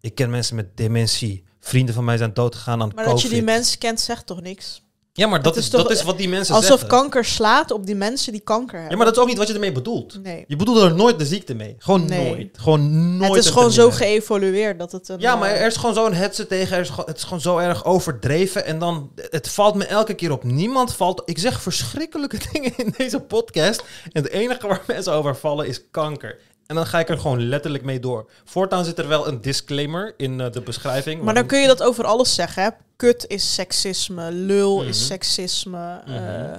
ik ken mensen met dementie. Vrienden van mij zijn doodgegaan aan Maar COVID. dat je die mensen kent, zegt toch niks? Ja, maar dat, is, toch- dat is wat die mensen Alsof zeggen. kanker slaat op die mensen die kanker hebben. Ja, maar dat is ook niet wat je ermee bedoelt. Nee. Je bedoelt er nooit de ziekte mee. Gewoon Nee. nooit. Gewoon nooit. Het is gewoon zo geëvolueerd dat het een... Ja, maar eh, er is gewoon zo'n hetze tegen. Er is het is gewoon zo erg overdreven. En dan, het valt me elke keer op. Niemand valt. Ik zeg verschrikkelijke dingen in deze podcast. En het enige waar mensen over vallen is kanker. En dan ga ik er gewoon letterlijk mee door. Voortaan zit er wel een disclaimer in eh, de beschrijving. Maar dan kun je dat over alles zeggen, hè? Kut is seksisme, lul is Mhm. seksisme, Mhm. eh,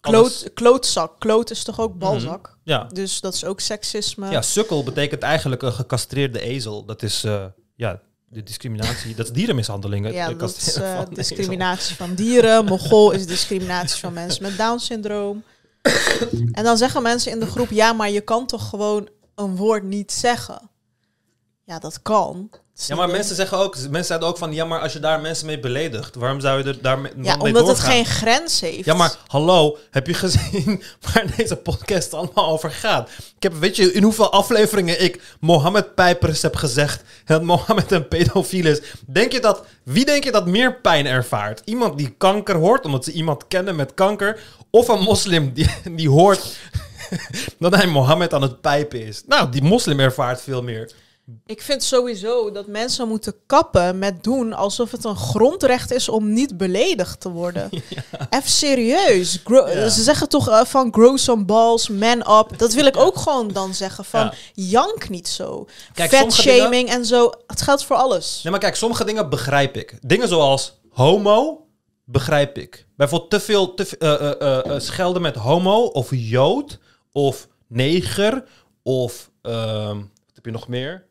Kloot, klootzak. Kloot is toch ook balzak? Ja. Dus dat is ook seksisme. ja, sukkel betekent eigenlijk een gecastreerde ezel. Dat is, eh, ja, de discriminatie. dat is dierenmishandeling. Ja, dat is van discriminatie van dieren. Mogol is discriminatie van mensen met Down-syndroom. en dan zeggen mensen in de groep, ja, maar je kan toch gewoon een woord niet zeggen? Ja, dat kan. Ja, maar mensen zeggen ook, mensen zeiden ook van, ja, maar als je daar mensen mee beledigt, waarom zou je er daarmee Ja, mee omdat het geen grens heeft. Ja, maar hallo, heb je gezien waar deze podcast allemaal over gaat? Ik heb, weet je, in hoeveel afleveringen ik Mohammed Pijpers heb gezegd dat Mohammed een pedofiel is? Denk je dat, wie denk je dat meer pijn ervaart? Iemand die kanker hoort, omdat ze iemand kennen met kanker, of een moslim die, die hoort dat hij Mohammed aan het pijpen is? Nou, die moslim ervaart veel meer. Ik vind sowieso dat mensen moeten kappen met doen alsof het een grondrecht is om niet beledigd te worden. Even serieus. Gro- Ja. Ze zeggen toch eh, van grow some balls, man up. Dat wil ik ook gewoon dan zeggen van Ja. jank niet zo. Kijk, shaming en zo. Het geldt voor alles. Nee, maar kijk, sommige dingen begrijp ik. Dingen zoals homo begrijp ik. Bijvoorbeeld te veel te, eh, schelden met homo of jood of neger of ehm, wat heb je nog meer?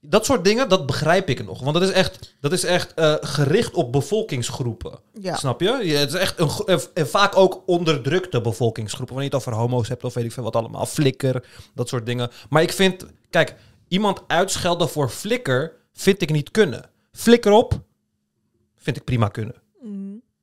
Dat soort dingen, dat begrijp ik nog. Want dat is echt, dat is echt eh, gericht op bevolkingsgroepen. Ja. Snap je? Ja, Het is echt een, en- en vaak ook onderdrukte bevolkingsgroepen. Wanneer je het over homo's hebt of weet ik veel wat allemaal. Flikker, dat soort dingen. Maar ik vind, kijk, iemand uitschelden voor flikker vind ik niet kunnen. Flikker op vind ik prima kunnen.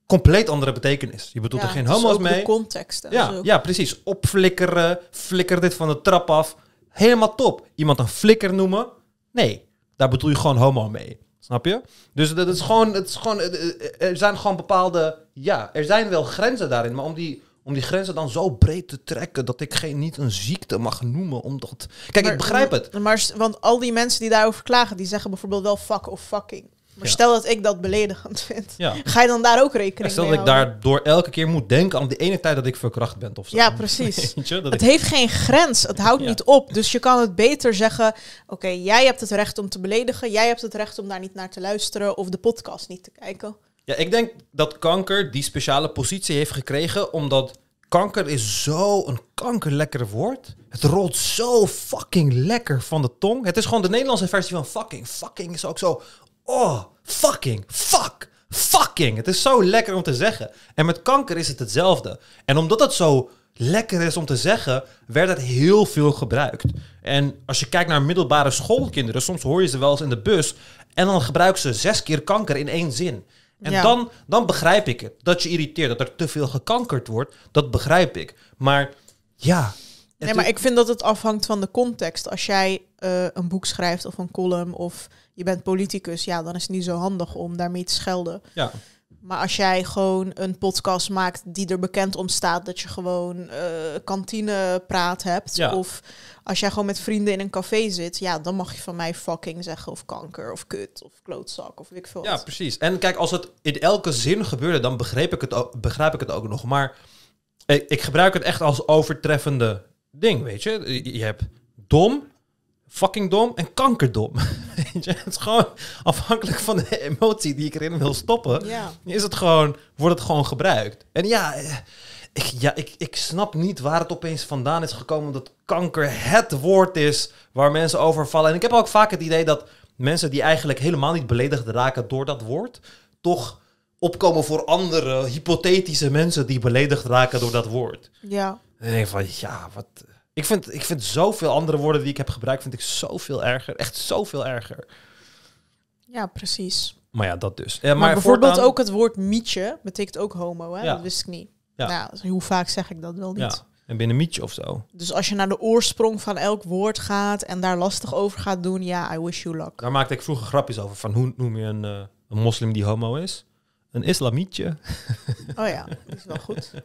Compleet andere betekenis. Je bedoelt Ja, er geen homo's mee. De context en Ja, zo. ja, precies. Opflikkeren, flikker dit van de trap af. Helemaal top. Iemand een flikker noemen? Nee, daar bedoel je gewoon homo mee. Snap je? Dus dat is gewoon, het is gewoon, eh, eh, er zijn gewoon bepaalde, ja, er zijn wel grenzen daarin, maar om die, om die grenzen dan zo breed te trekken dat ik geen, niet een ziekte mag noemen, omdat... Kijk, Maar- ik begrijp het. Maar, want al die mensen die daarover klagen, die zeggen bijvoorbeeld wel fuck of fucking. Maar Ja. stel dat ik dat beledigend vind. Ja. Ga je dan daar ook rekening Stel mee dat ik houden? daardoor elke keer moet denken aan die ene tijd dat ik verkracht ben of zo. Ja, precies. Je, Het ik, heeft geen grens. Het houdt niet op. Dus je kan het beter zeggen: Oké, jij hebt het recht om te beledigen. Jij hebt het recht om daar niet naar te luisteren of de podcast niet te kijken. Ja, ik denk dat kanker die speciale positie heeft gekregen omdat kanker is zo een kankerlekker woord. Het rolt zo fucking lekker van de tong. Het is gewoon de Nederlandse versie van fucking. Fucking is ook zo. Oh, fucking, fuck, fucking. Het is zo lekker om te zeggen. En met kanker is het hetzelfde. En omdat het zo lekker is om te zeggen, werd het heel veel gebruikt. En als je kijkt naar middelbare schoolkinderen, soms hoor je ze wel eens in de bus. En dan gebruiken ze zes keer kanker in één zin. En Ja. dan, dan begrijp ik het. Dat je irriteert, dat er te veel gekankerd wordt, dat begrijp ik. Maar ja. Nee, maar ik vind dat het afhangt van de context. Als jij eh, een boek schrijft of een column of je bent politicus, ja, dan is het niet zo handig om daarmee te schelden. Ja. Maar als jij gewoon een podcast maakt die er bekend om staat dat je gewoon eh kantinepraat hebt. Ja. Of als jij gewoon met vrienden in een café zit, ja, dan mag je van mij fucking zeggen. Of kanker, of kut, of klootzak, of weet ik veel. Ja, precies. En kijk, als het in elke zin gebeurde, dan begreep ik het ook, begrijp ik het ook nog. Maar ik, ik gebruik het echt als overtreffende ding, weet je. Je- hebt dom, fucking dom en kankerdom. Weet je? Het is gewoon afhankelijk van de emotie die ik erin wil stoppen. Ja. Is het gewoon, wordt het gewoon gebruikt. En ja, ik, ja ik, ik snap niet waar het opeens vandaan is gekomen dat kanker het woord is waar mensen over vallen. En ik heb ook vaak het idee dat mensen die eigenlijk helemaal niet beledigd raken door dat woord, toch opkomen voor andere hypothetische mensen die beledigd raken door dat woord. ja. En denk van, ja, wat... Ik vind, ik vind zoveel andere woorden die ik heb gebruikt, vind ik zoveel erger. Echt zoveel erger. Ja, precies. Maar ja, dat dus. Ja, Maar, bijvoorbeeld voortaan- ook het woord mietje betekent ook homo, hè? Ja. Dat wist ik niet. Ja. Nou, dus hoe vaak zeg ik dat wel niet? Ja, en binnen mietje of zo. Dus als je naar de oorsprong van elk woord gaat en daar lastig over gaat doen, ja, I wish you luck. Daar maakte ik vroeger grapjes over. Van hoe noem je een, eh, een moslim die homo is? Een islamietje. Oh ja, dat is wel goed.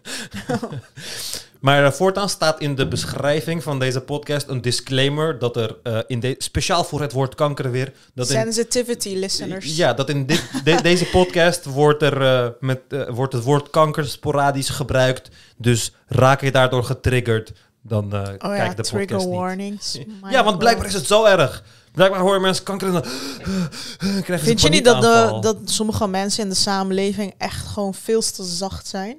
Maar eh, voortaan staat in de beschrijving van deze podcast een disclaimer dat er eh, in de, speciaal voor het woord kanker weer dat in, Sensitivity listeners. ja dat in dit, de- deze podcast wordt er eh, met wordt het woord kanker sporadisch gebruikt. Dus raak je daardoor getriggerd, dan Oh kijk ja, de trigger podcast niet. warnings. Ja, want blijkbaar is het zo erg. Blijkbaar horen mensen kanker en dan krijgen ze Vind je niet dat, de, paniekaanval. dat sommige mensen in de samenleving echt gewoon veel te zacht zijn?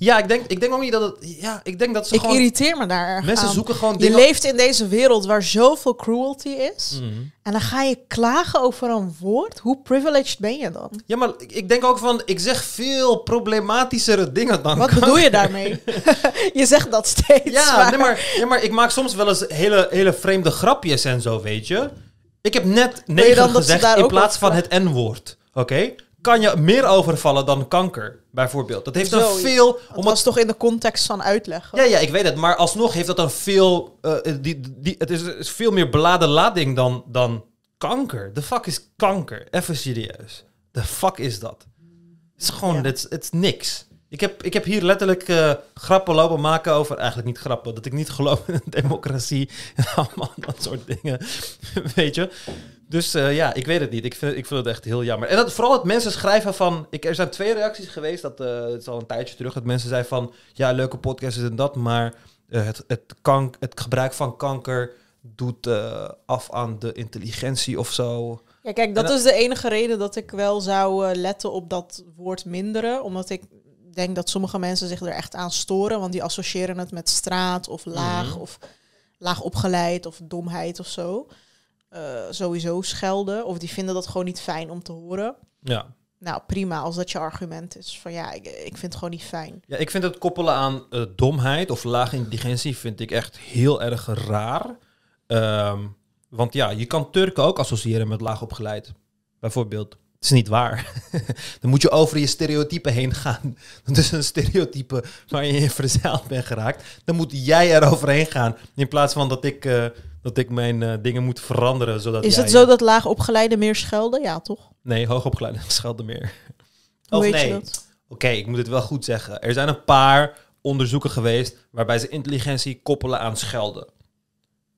Ja, ik denk, ik denk ook niet dat het... Ja, ik denk dat ze Ik gewoon... irriteer me daar erg Mensen aan. zoeken gewoon Je leeft in deze wereld waar zoveel cruelty is. Mhm. En dan ga je klagen over een woord. Hoe privileged ben je dan? Ja, maar ik, ik denk ook van... Ik zeg veel problematischere dingen dan... Wat bedoel je daarmee? je zegt dat steeds. Ja, nee, maar, ja, maar ik maak soms wel eens hele, hele vreemde grapjes en zo, weet je. Ik heb net negen gezegd in plaats van het N-woord. Oké? Kan je meer overvallen dan kanker, bijvoorbeeld? Dat heeft Zo, een veel... Omdat, was toch in de context van uitleggen? ja, ja, ik weet het. Maar alsnog heeft dat een veel... eh, die, die, het is, is veel meer beladen lading dan, dan kanker. The fuck is kanker? Even serieus. The fuck is dat? Het is gewoon... Ja. Het is- het is niks. Ik heb, ik heb hier letterlijk eh, grappen lopen maken over... Eigenlijk niet grappen. Dat ik niet geloof in democratie. En allemaal dat soort dingen. Weet je? Dus eh, ja, ik weet het niet. Ik vind, ik vind het echt heel jammer. En dat, vooral dat mensen schrijven van... Ik, er zijn twee reacties geweest. Dat eh, het is al een tijdje terug. Dat mensen zeiden van... Ja, leuke podcast is en dat. Maar eh, het, het, kank, het gebruik van kanker doet af aan de intelligentie of zo. Ja, kijk, dat is de enige reden dat ik wel zou letten op dat woord minderen. Omdat ik denk dat sommige mensen zich er echt aan storen. Want die associëren het met straat of laag Mhm. of laag opgeleid of domheid of zo. Eh, sowieso schelden. Of die vinden dat gewoon niet fijn om te horen. Ja. Nou, prima als dat je argument is. Van ja, ik, ik vind het gewoon niet fijn. Ja, ik vind het koppelen aan eh, domheid of lage intelligentie vind ik echt heel erg raar. Ehm, want ja, je kan Turken ook associëren met laag opgeleid. Bijvoorbeeld. Het is niet waar. Dan moet je over je stereotypen heen gaan. Dat is een stereotype waar je in verzeild bent geraakt. Dan moet jij er overheen gaan. In plaats van dat ik, eh, dat ik mijn eh, dingen moet veranderen. Zodat Is jij- het zo dat laag opgeleiden meer schelden? Ja, toch? Nee, hoogopgeleide schelden meer. Hoe Of nee. Oké, ik moet het wel goed zeggen. Er zijn een paar onderzoeken geweest waarbij ze intelligentie koppelen aan schelden.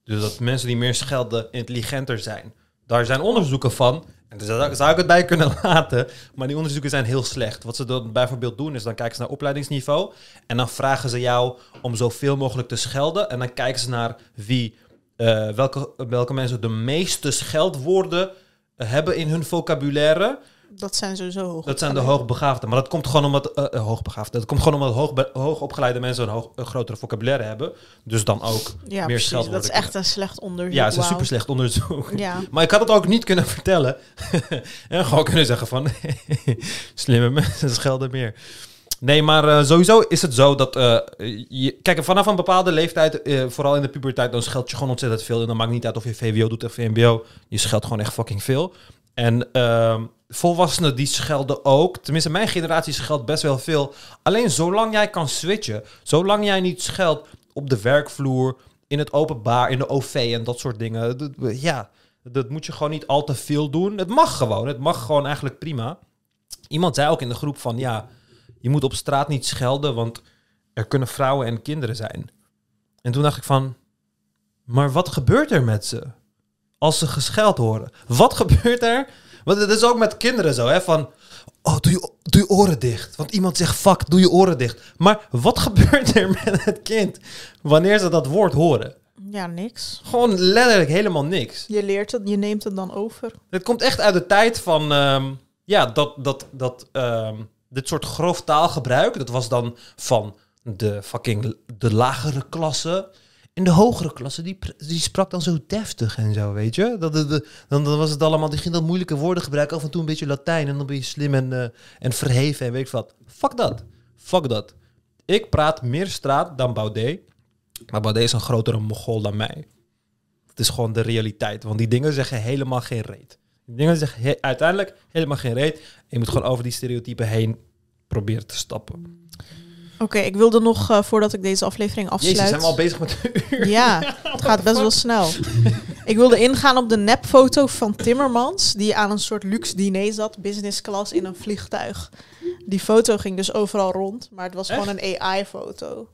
Dus dat mensen die meer schelden intelligenter zijn. Daar zijn onderzoeken van. En daar zou, ik het bij kunnen laten. Maar die onderzoeken zijn heel slecht. Wat ze dan bijvoorbeeld doen is dan kijken ze naar opleidingsniveau. En dan vragen ze jou om zoveel mogelijk te schelden. En dan kijken ze naar wie, eh, welke, welke mensen de meeste scheldwoorden eh, hebben in hun vocabulaire. Dat zijn sowieso hoog. Dat zijn de hoogbegaafden. Maar dat komt gewoon omdat... eh, hoogbegaafden. Dat komt gewoon omdat hoogbe- hoogopgeleide mensen een, hoog, een grotere vocabulaire hebben. Dus dan ook Ja, meer precies. scheldwoorden Dat is echt een slecht onderzoek. Ja, het is een super slecht onderzoek. Ja. Maar ik had het ook niet kunnen vertellen. en gewoon kunnen zeggen van... slimme mensen schelden meer. Nee, maar eh, sowieso is het zo dat... eh, je, kijk, vanaf een bepaalde leeftijd, vooral in de puberteit... dan scheld je gewoon ontzettend veel. En dan maakt niet uit of je VWO doet of VMBO. Je scheldt gewoon echt fucking veel. En ehm, volwassenen die schelden ook. Tenminste, mijn generatie scheldt best wel veel. Alleen zolang jij kan switchen... zolang jij niet scheldt op de werkvloer... in het openbaar, in de OV en dat soort dingen... ja, dat moet je gewoon niet al te veel doen. Het mag gewoon. Het mag gewoon eigenlijk prima. Iemand zei ook in de groep van... ja, je moet op straat niet schelden... want er kunnen vrouwen en kinderen zijn. En toen dacht ik van... maar wat gebeurt er met ze? Als ze gescheld horen. Wat gebeurt er? Want het is ook met kinderen zo, hè? Van... Oh, doe je, doe je oren dicht. Want iemand zegt fuck, doe je oren dicht. Maar wat gebeurt er met het kind... wanneer ze dat woord horen? ja, niks. Gewoon letterlijk helemaal niks. Je leert het, je neemt het dan over. Het komt echt uit de tijd van, ehm, ja, dat, dat, dat, ehm, dit soort grof taalgebruik, dat was dan van de fucking, de lagere klasse. En de hogere klasse, die, die sprak dan zo deftig en zo, weet je. Dat, dat- dat- dan, dan was het allemaal, die ging dan moeilijke woorden gebruiken, af en toe een beetje Latijn. En dan ben je slim en, eh, en verheven en weet ik wat. Fuck dat. Fuck dat. Ik praat meer straat dan Baudet. Maar Baudet is een grotere mogol dan mij. Het is gewoon de realiteit. Want die dingen zeggen helemaal geen reet. Die dingen zeggen uiteindelijk helemaal geen reet. Je moet gewoon over die stereotypen heen proberen te stappen. Oké, ik wilde nog, eh, voordat ik deze aflevering afsluit... Jezus, zijn we al bezig met een uur? Ja, het gaat best wel snel. Ik wilde ingaan op de nepfoto van Timmermans, die aan een soort luxe diner zat, business class in een vliegtuig. Die foto ging dus overal rond, maar het was gewoon een AI-foto.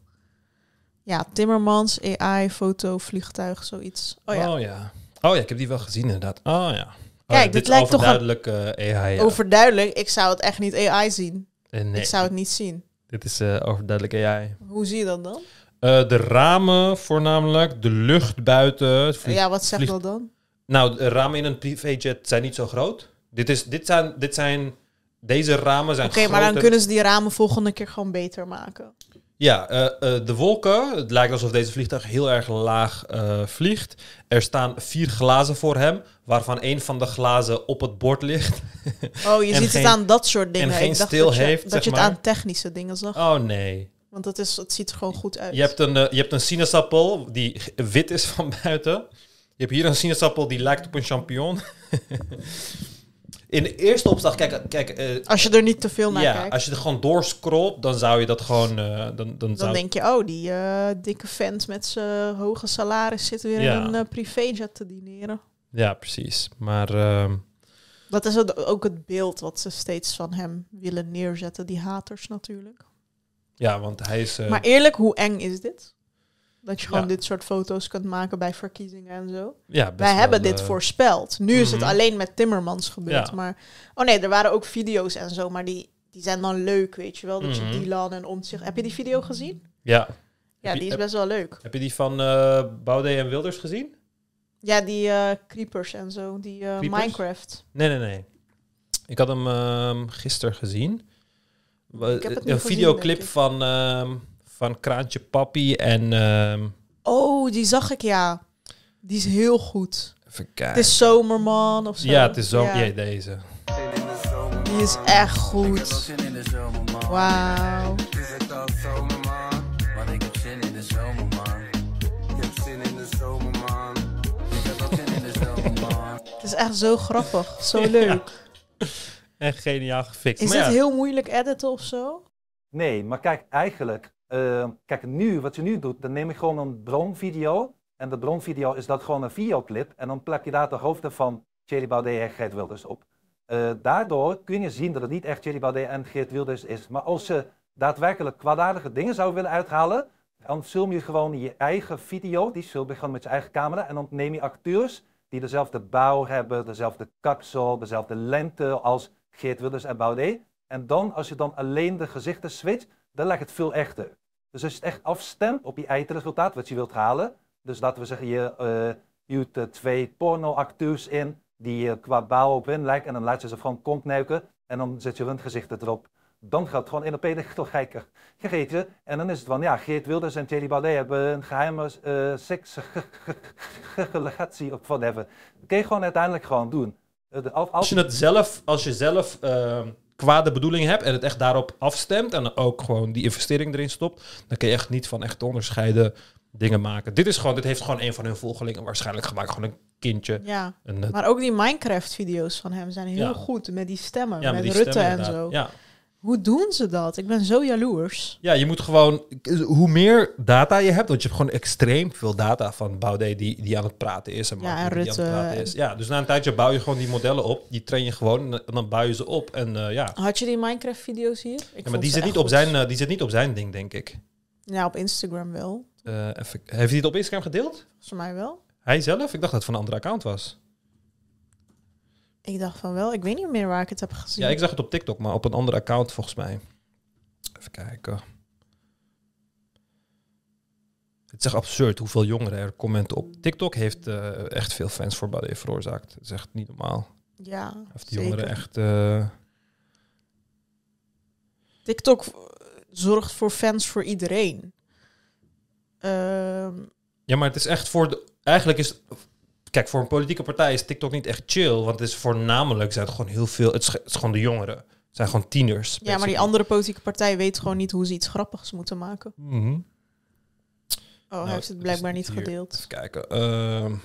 Ja, Timmermans, AI-foto, vliegtuig, zoiets. Oh ja, Oh ja. Oh ja, ik heb die wel gezien inderdaad. Oh ja. Oh, Kijk, dit lijkt toch een- overduidelijk eh, AI. Ja. overduidelijk. Ik zou het echt niet AI zien. Eh, nee, Ik zou het niet zien. Dit is eh, overduidelijk AI. Hoe zie je dat dan? Eh, de ramen voornamelijk, de lucht buiten. Ja, wat zegt vlieg- dat dan? Nou, de ramen in een privéjet zijn niet zo groot. Dit, is, dit zijn, dit zijn deze ramen zijn Oké, maar dan kunnen ze die ramen volgende keer gewoon beter maken. Ja, eh, eh, de wolken. Het lijkt alsof deze vliegtuig heel erg laag eh, vliegt. Er staan vier glazen voor hem, waarvan één van de glazen op het bord ligt. Oh, je ziet geen- het aan dat soort dingen. en geen Ik dacht stil dat je, heeft, dat zeg je het maar. aan technische dingen zag. Oh nee. Want het, is, het ziet er gewoon goed uit. Je hebt een, je hebt een sinaasappel die wit is van buiten. Je hebt hier een sinaasappel die lijkt op een champignon. In de eerste opslag, kijk, kijk eh, Als je er niet te veel naar ja, kijkt, als je er gewoon doorscrollt, dan zou je dat gewoon... eh, dan, dan dan zou, denk je, oh, die eh, dikke vent met zijn hoge salaris zit weer Ja. in een privéjet te dineren. Ja, precies. Maar ehm, Dat is het- ook het beeld wat ze steeds van hem willen neerzetten, die haters natuurlijk. ja, want hij is... Maar eerlijk, hoe eng is dit? Dat je gewoon Ja. dit soort foto's kunt maken bij verkiezingen en zo. ja, Wij hebben dit eh, voorspeld. Nu is het mhm. alleen met Timmermans gebeurd. Ja. Maar, oh nee, er waren ook video's en zo, maar die, die zijn dan leuk, weet je wel. Dat Mhm. je Dylan en Omtzigt... Heb je die video gezien? Ja. Ja, die is best wel leuk. Heb je die van Baudet en Wilders gezien? Ja, die eh, creepers en zo, die? Minecraft. Nee, nee, nee. Ik had hem ehm gisteren gezien. Ik heb het niet een gezien, videoclip van, ehm, van Kraantje Papi en... ehm, Oh, die zag ik, ja. Die is heel goed. even kijken. Het is Zomerman of zo. ja, het is zo... Ja, Ja, deze. Die is echt goed. Wauw. Het is echt zo grappig. Zo leuk. Echt geniaal gefixt. Is maar dit ja, heel moeilijk editen of zo? Nee, maar kijk, eigenlijk, eh, kijk nu, wat je nu doet, dan neem ik gewoon een bronvideo. En de bronvideo is dat gewoon een videoclip. En dan plak je daar de hoofden van Thierry Baudet en Geert Wilders op. Eh, daardoor kun je zien dat het niet echt Thierry Baudet en Geert Wilders is. Maar als je daadwerkelijk kwaadaardige dingen zou willen uithalen, dan film je gewoon je eigen video. Die film je gewoon met je eigen camera. En dan neem je acteurs die dezelfde bouw hebben, dezelfde kapsel, dezelfde lengte als Geert Wilders en Baudet. En dan, als je dan alleen de gezichten switcht, dan lijkt het veel echter. Dus als je het echt afstemt op je eindresultaat, wat je wilt halen. Dus laten we zeggen, je uh, twee pornoacteurs in die uh, qua bouw op hun lijken. En dan laat je ze gewoon kontneuken. En dan zet je hun gezichten erop. Dan gaat het gewoon in een toch gekker. Gegeten. En dan is het van, ja, Geert Wilders en Thierry Baudet hebben een geheime uh, seksrelatie of whatever. Dat kun je gewoon uiteindelijk gewoon doen. De, als, je het zelf, als je zelf uh, kwade bedoeling hebt en het echt daarop afstemt en ook gewoon die investering erin stopt, dan kun je echt niet van echt onderscheiden dingen maken. Dit is gewoon, dit heeft gewoon een van hun volgelingen waarschijnlijk gemaakt, gewoon een kindje. Ja. En, uh, maar ook die Minecraft-video's van hem zijn heel ja. goed met die stemmen, ja, met, met Rutte stemmen, en zo. Ja. Hoe doen ze dat? Ik ben zo jaloers. Ja, je moet gewoon... Hoe meer data je hebt, want je hebt gewoon extreem veel data van Baudet die, die aan het praten is. En, ja, en die aan het praten is. Ja, dus na een tijdje bouw je gewoon die modellen op. Die train je gewoon en dan bouw je ze op. En, uh, ja. Had je die Minecraft-video's hier? Ik ja, maar die zit, niet op zijn, uh, die zit niet op zijn ding, denk ik. Ja, op Instagram wel. Uh, even, heeft hij het op Instagram gedeeld? Volgens mij wel. Hij zelf? Ik dacht dat het van een andere account was. Ik dacht van wel. Ik weet niet meer waar ik het heb gezien. Ja, ik zag het op TikTok, maar op een andere account volgens mij. Even kijken. Het is echt absurd hoeveel jongeren er commenten op. TikTok heeft uh, echt veel fans voor veroorzaakt. Het is echt niet normaal. Ja, Heeft die jongeren echt... Uh... TikTok zorgt voor fans voor iedereen. Uh, ja, maar het is echt voor... De, eigenlijk is... Kijk, voor een politieke partij is TikTok niet echt chill. Want het is voornamelijk... zijn het gewoon heel veel... Het is, het is gewoon de jongeren. Het zijn gewoon tieners. Ja, basically. maar die andere politieke partij weet gewoon niet hoe ze iets grappigs moeten maken. Mm -hmm. Oh, nou, hij heeft het blijkbaar niet hier. gedeeld. Even kijken. Uh,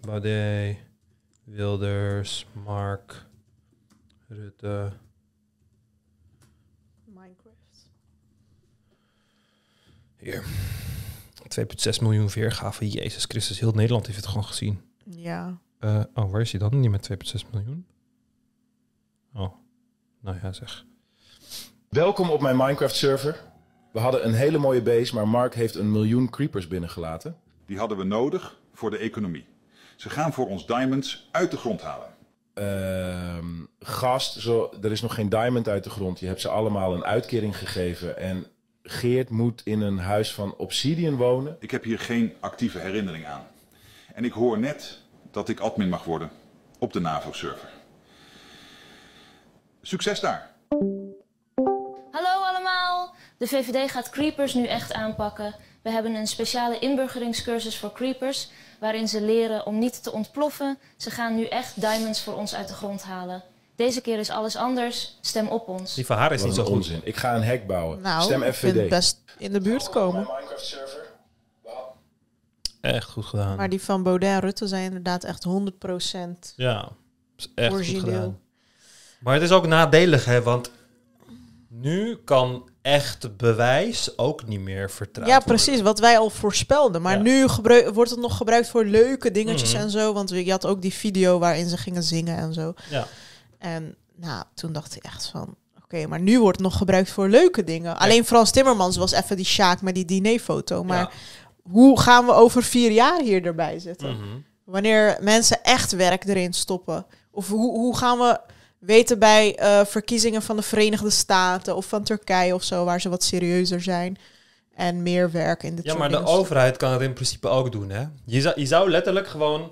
Baudet, Wilders, Mark, Rutte. Minecraft. Hier. 2,6 miljoen weergaven. Jezus Christus, heel Nederland heeft het gewoon gezien. Ja. Uh, oh, waar is hij dan? Niet met 2,6 miljoen? Oh, nou ja, zeg. Welkom op mijn Minecraft server. We hadden een hele mooie base, maar Mark heeft een miljoen creepers binnengelaten. Die hadden we nodig voor de economie. Ze gaan voor ons diamonds uit de grond halen. Uh, gast, zo, er is nog geen diamond uit de grond. Je hebt ze allemaal een uitkering gegeven. En Geert moet in een huis van Obsidian wonen. Ik heb hier geen actieve herinnering aan. En ik hoor net dat ik admin mag worden op de NAVO-server. Succes daar! Hallo allemaal! De VVD gaat creepers nu echt aanpakken. We hebben een speciale inburgeringscursus voor creepers, waarin ze leren om niet te ontploffen. Ze gaan nu echt diamonds voor ons uit de grond halen. Deze keer is alles anders. Stem op ons. Die van haar is Wat niet zo goed. onzin. Ik ga een hek bouwen. Nou, Stem ik vind FVD. het best in de buurt komen. Minecraft server. Echt goed gedaan. Maar die van Baudet en Rutte zijn inderdaad echt 100% Ja, is echt goed gedaan. Maar het is ook nadelig, hè, want nu kan echt bewijs ook niet meer vertrouwd Ja, worden. precies. Wat wij al voorspelden. Maar Ja. nu wordt het nog gebruikt voor leuke dingetjes Mhm. en zo. Want je had ook die video waarin ze gingen zingen en zo. Ja. En nou, toen dacht ik echt van... Oké, maar nu wordt het nog gebruikt voor leuke dingen. Alleen Frans Timmermans was even die Sjaak met die dinerfoto. Maar Ja. hoe gaan we over vier jaar hier erbij zitten? Mhm. Wanneer mensen echt werk erin stoppen. Of hoe, hoe gaan we weten bij eh, verkiezingen van de Verenigde Staten of van Turkije of zo, waar ze wat serieuzer zijn en meer werk in de Ja, maar de overheid kan het in principe ook doen, hè? Je zou, je zou letterlijk gewoon...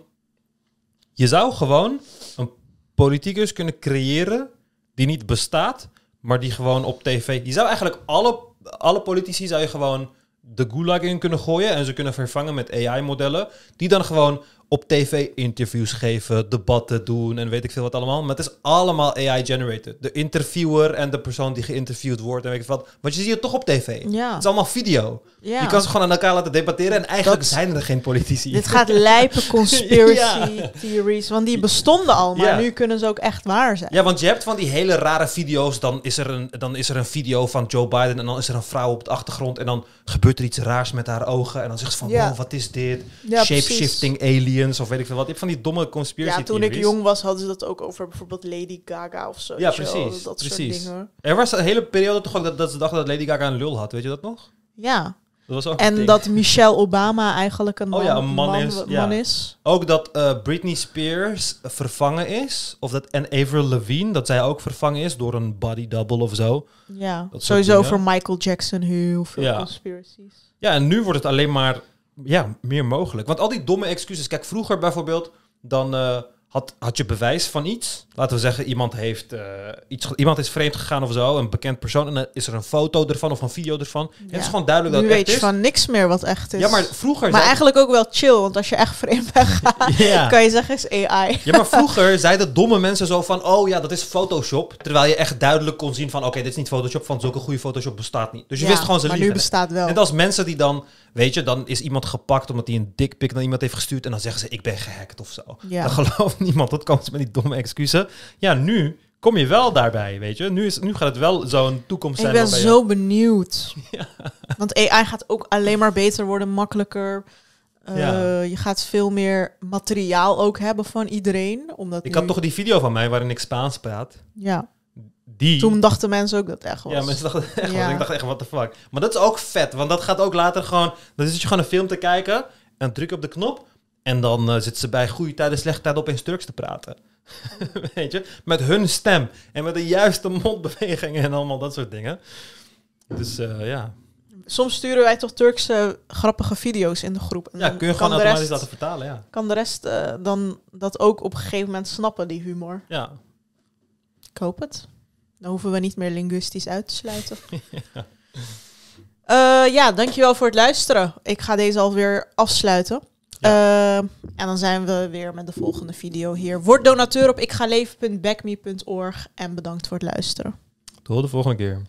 Je zou gewoon een politicus kunnen creëren die niet bestaat, maar die gewoon op tv... Je zou eigenlijk alle, alle politici zou je gewoon de gulag in kunnen gooien en ze kunnen vervangen met AI-modellen, die dan gewoon op tv interviews geven, debatten doen en weet ik veel wat allemaal. Maar het is allemaal AI-generated. De interviewer en de persoon die geïnterviewd wordt en weet ik wat. Want je ziet het toch op tv. Ja. Het is allemaal video. Ja. Je kan ze gewoon aan elkaar laten debatteren en eigenlijk Dat- zijn er geen politici. Dit gaat lijpen conspiracy Ja. theories, want die bestonden al, maar nu kunnen ze ook echt waar zijn. Ja, want je hebt van die hele rare video's. Dan is, er een, dan is er een video van Joe Biden en dan is er een vrouw op de achtergrond. En dan gebeurt er iets raars met haar ogen. En dan zegt ze van, wat is dit? Shape-shifting aliens of weet ik veel wat. Je hebt van die domme conspiracy Ja, toen ik jong was, hadden ze dat ook over bijvoorbeeld Lady Gaga of zo. Ja, precies. Dat precies. soort dingen. Er was een hele periode toch ook dat, dat ze dachten dat Lady Gaga een lul had. Weet je dat nog? Ja. Dat was ook En dat Michelle Obama eigenlijk een man, Oh ja, een man is, ja. man is. Ook dat eh, Britney Spears vervangen is. Of dat, en Avril Lavigne, dat zij ook vervangen is door een body double of zo. Ja, Dat sowieso voor Michael Jackson heel veel Ja. conspiracies. Ja, en nu wordt het alleen maar ja, meer mogelijk. Want al die domme excuses. Kijk, vroeger bijvoorbeeld, dan eh, had, had je bewijs van iets. Laten we zeggen, iemand, heeft, eh, iets, iemand is vreemd gegaan of zo, een bekend persoon. En dan is er een foto ervan of een video ervan. En het is gewoon duidelijk nu dat het weet echt je is. van niks meer wat echt is. Ja, maar vroeger... Maar zei- eigenlijk ook wel chill, want als je echt vreemd bent Ja. kan je zeggen is AI. Ja, maar vroeger zeiden domme mensen zo van... oh ja, dat is Photoshop. Terwijl je echt duidelijk kon zien van... oké, dit is niet Photoshop, van zulke goede Photoshop bestaat niet. Dus je Ja, wist gewoon ze maar nu bestaat wel. Net als mensen die dan... weet je, dan is iemand gepakt... omdat hij een dikpik naar iemand heeft gestuurd... en dan zeggen ze, ik ben gehackt of zo. Ja. Dan gelooft niemand. Dat komt met die domme excuses. Ja, nu kom je wel daarbij, weet je. Nu, is, nu gaat het wel zo'n toekomst Ik zijn. ben waarbij je- zo benieuwd. Want AI gaat ook alleen maar beter worden, makkelijker. Eh, Ja. Je gaat veel meer materiaal ook hebben van iedereen. Omdat Ik nu- had toch die video van mij waarin ik Spaans praat. Ja. Die... Toen dachten mensen ook dat het echt was. Ja, mensen dachten echt. Ja. was. Ik dacht echt, what the fuck. Maar dat is ook vet, want dat gaat ook later gewoon... Dan zit je gewoon een film te kijken en druk op de knop... en dan eh, zitten ze bij goede tijden, slechte tijden opeens Turks te praten. Weet je? Met hun stem en met de juiste mondbewegingen en allemaal dat soort dingen. Dus eh, ja. Soms sturen wij toch Turkse grappige video's in de groep. En Ja, kun je gewoon automatisch rest- laten vertalen, ja. Kan de rest eh, dan dat ook op een gegeven moment snappen, die humor? Ja. Ik hoop het. Dan hoeven we niet meer linguistisch uit te sluiten. Eh, ja, dankjewel voor het luisteren. Ik ga deze alweer afsluiten. Eh, en dan zijn we weer met de volgende video hier. Word donateur op ikgaleven.backme.org en bedankt voor het luisteren. Tot de volgende keer.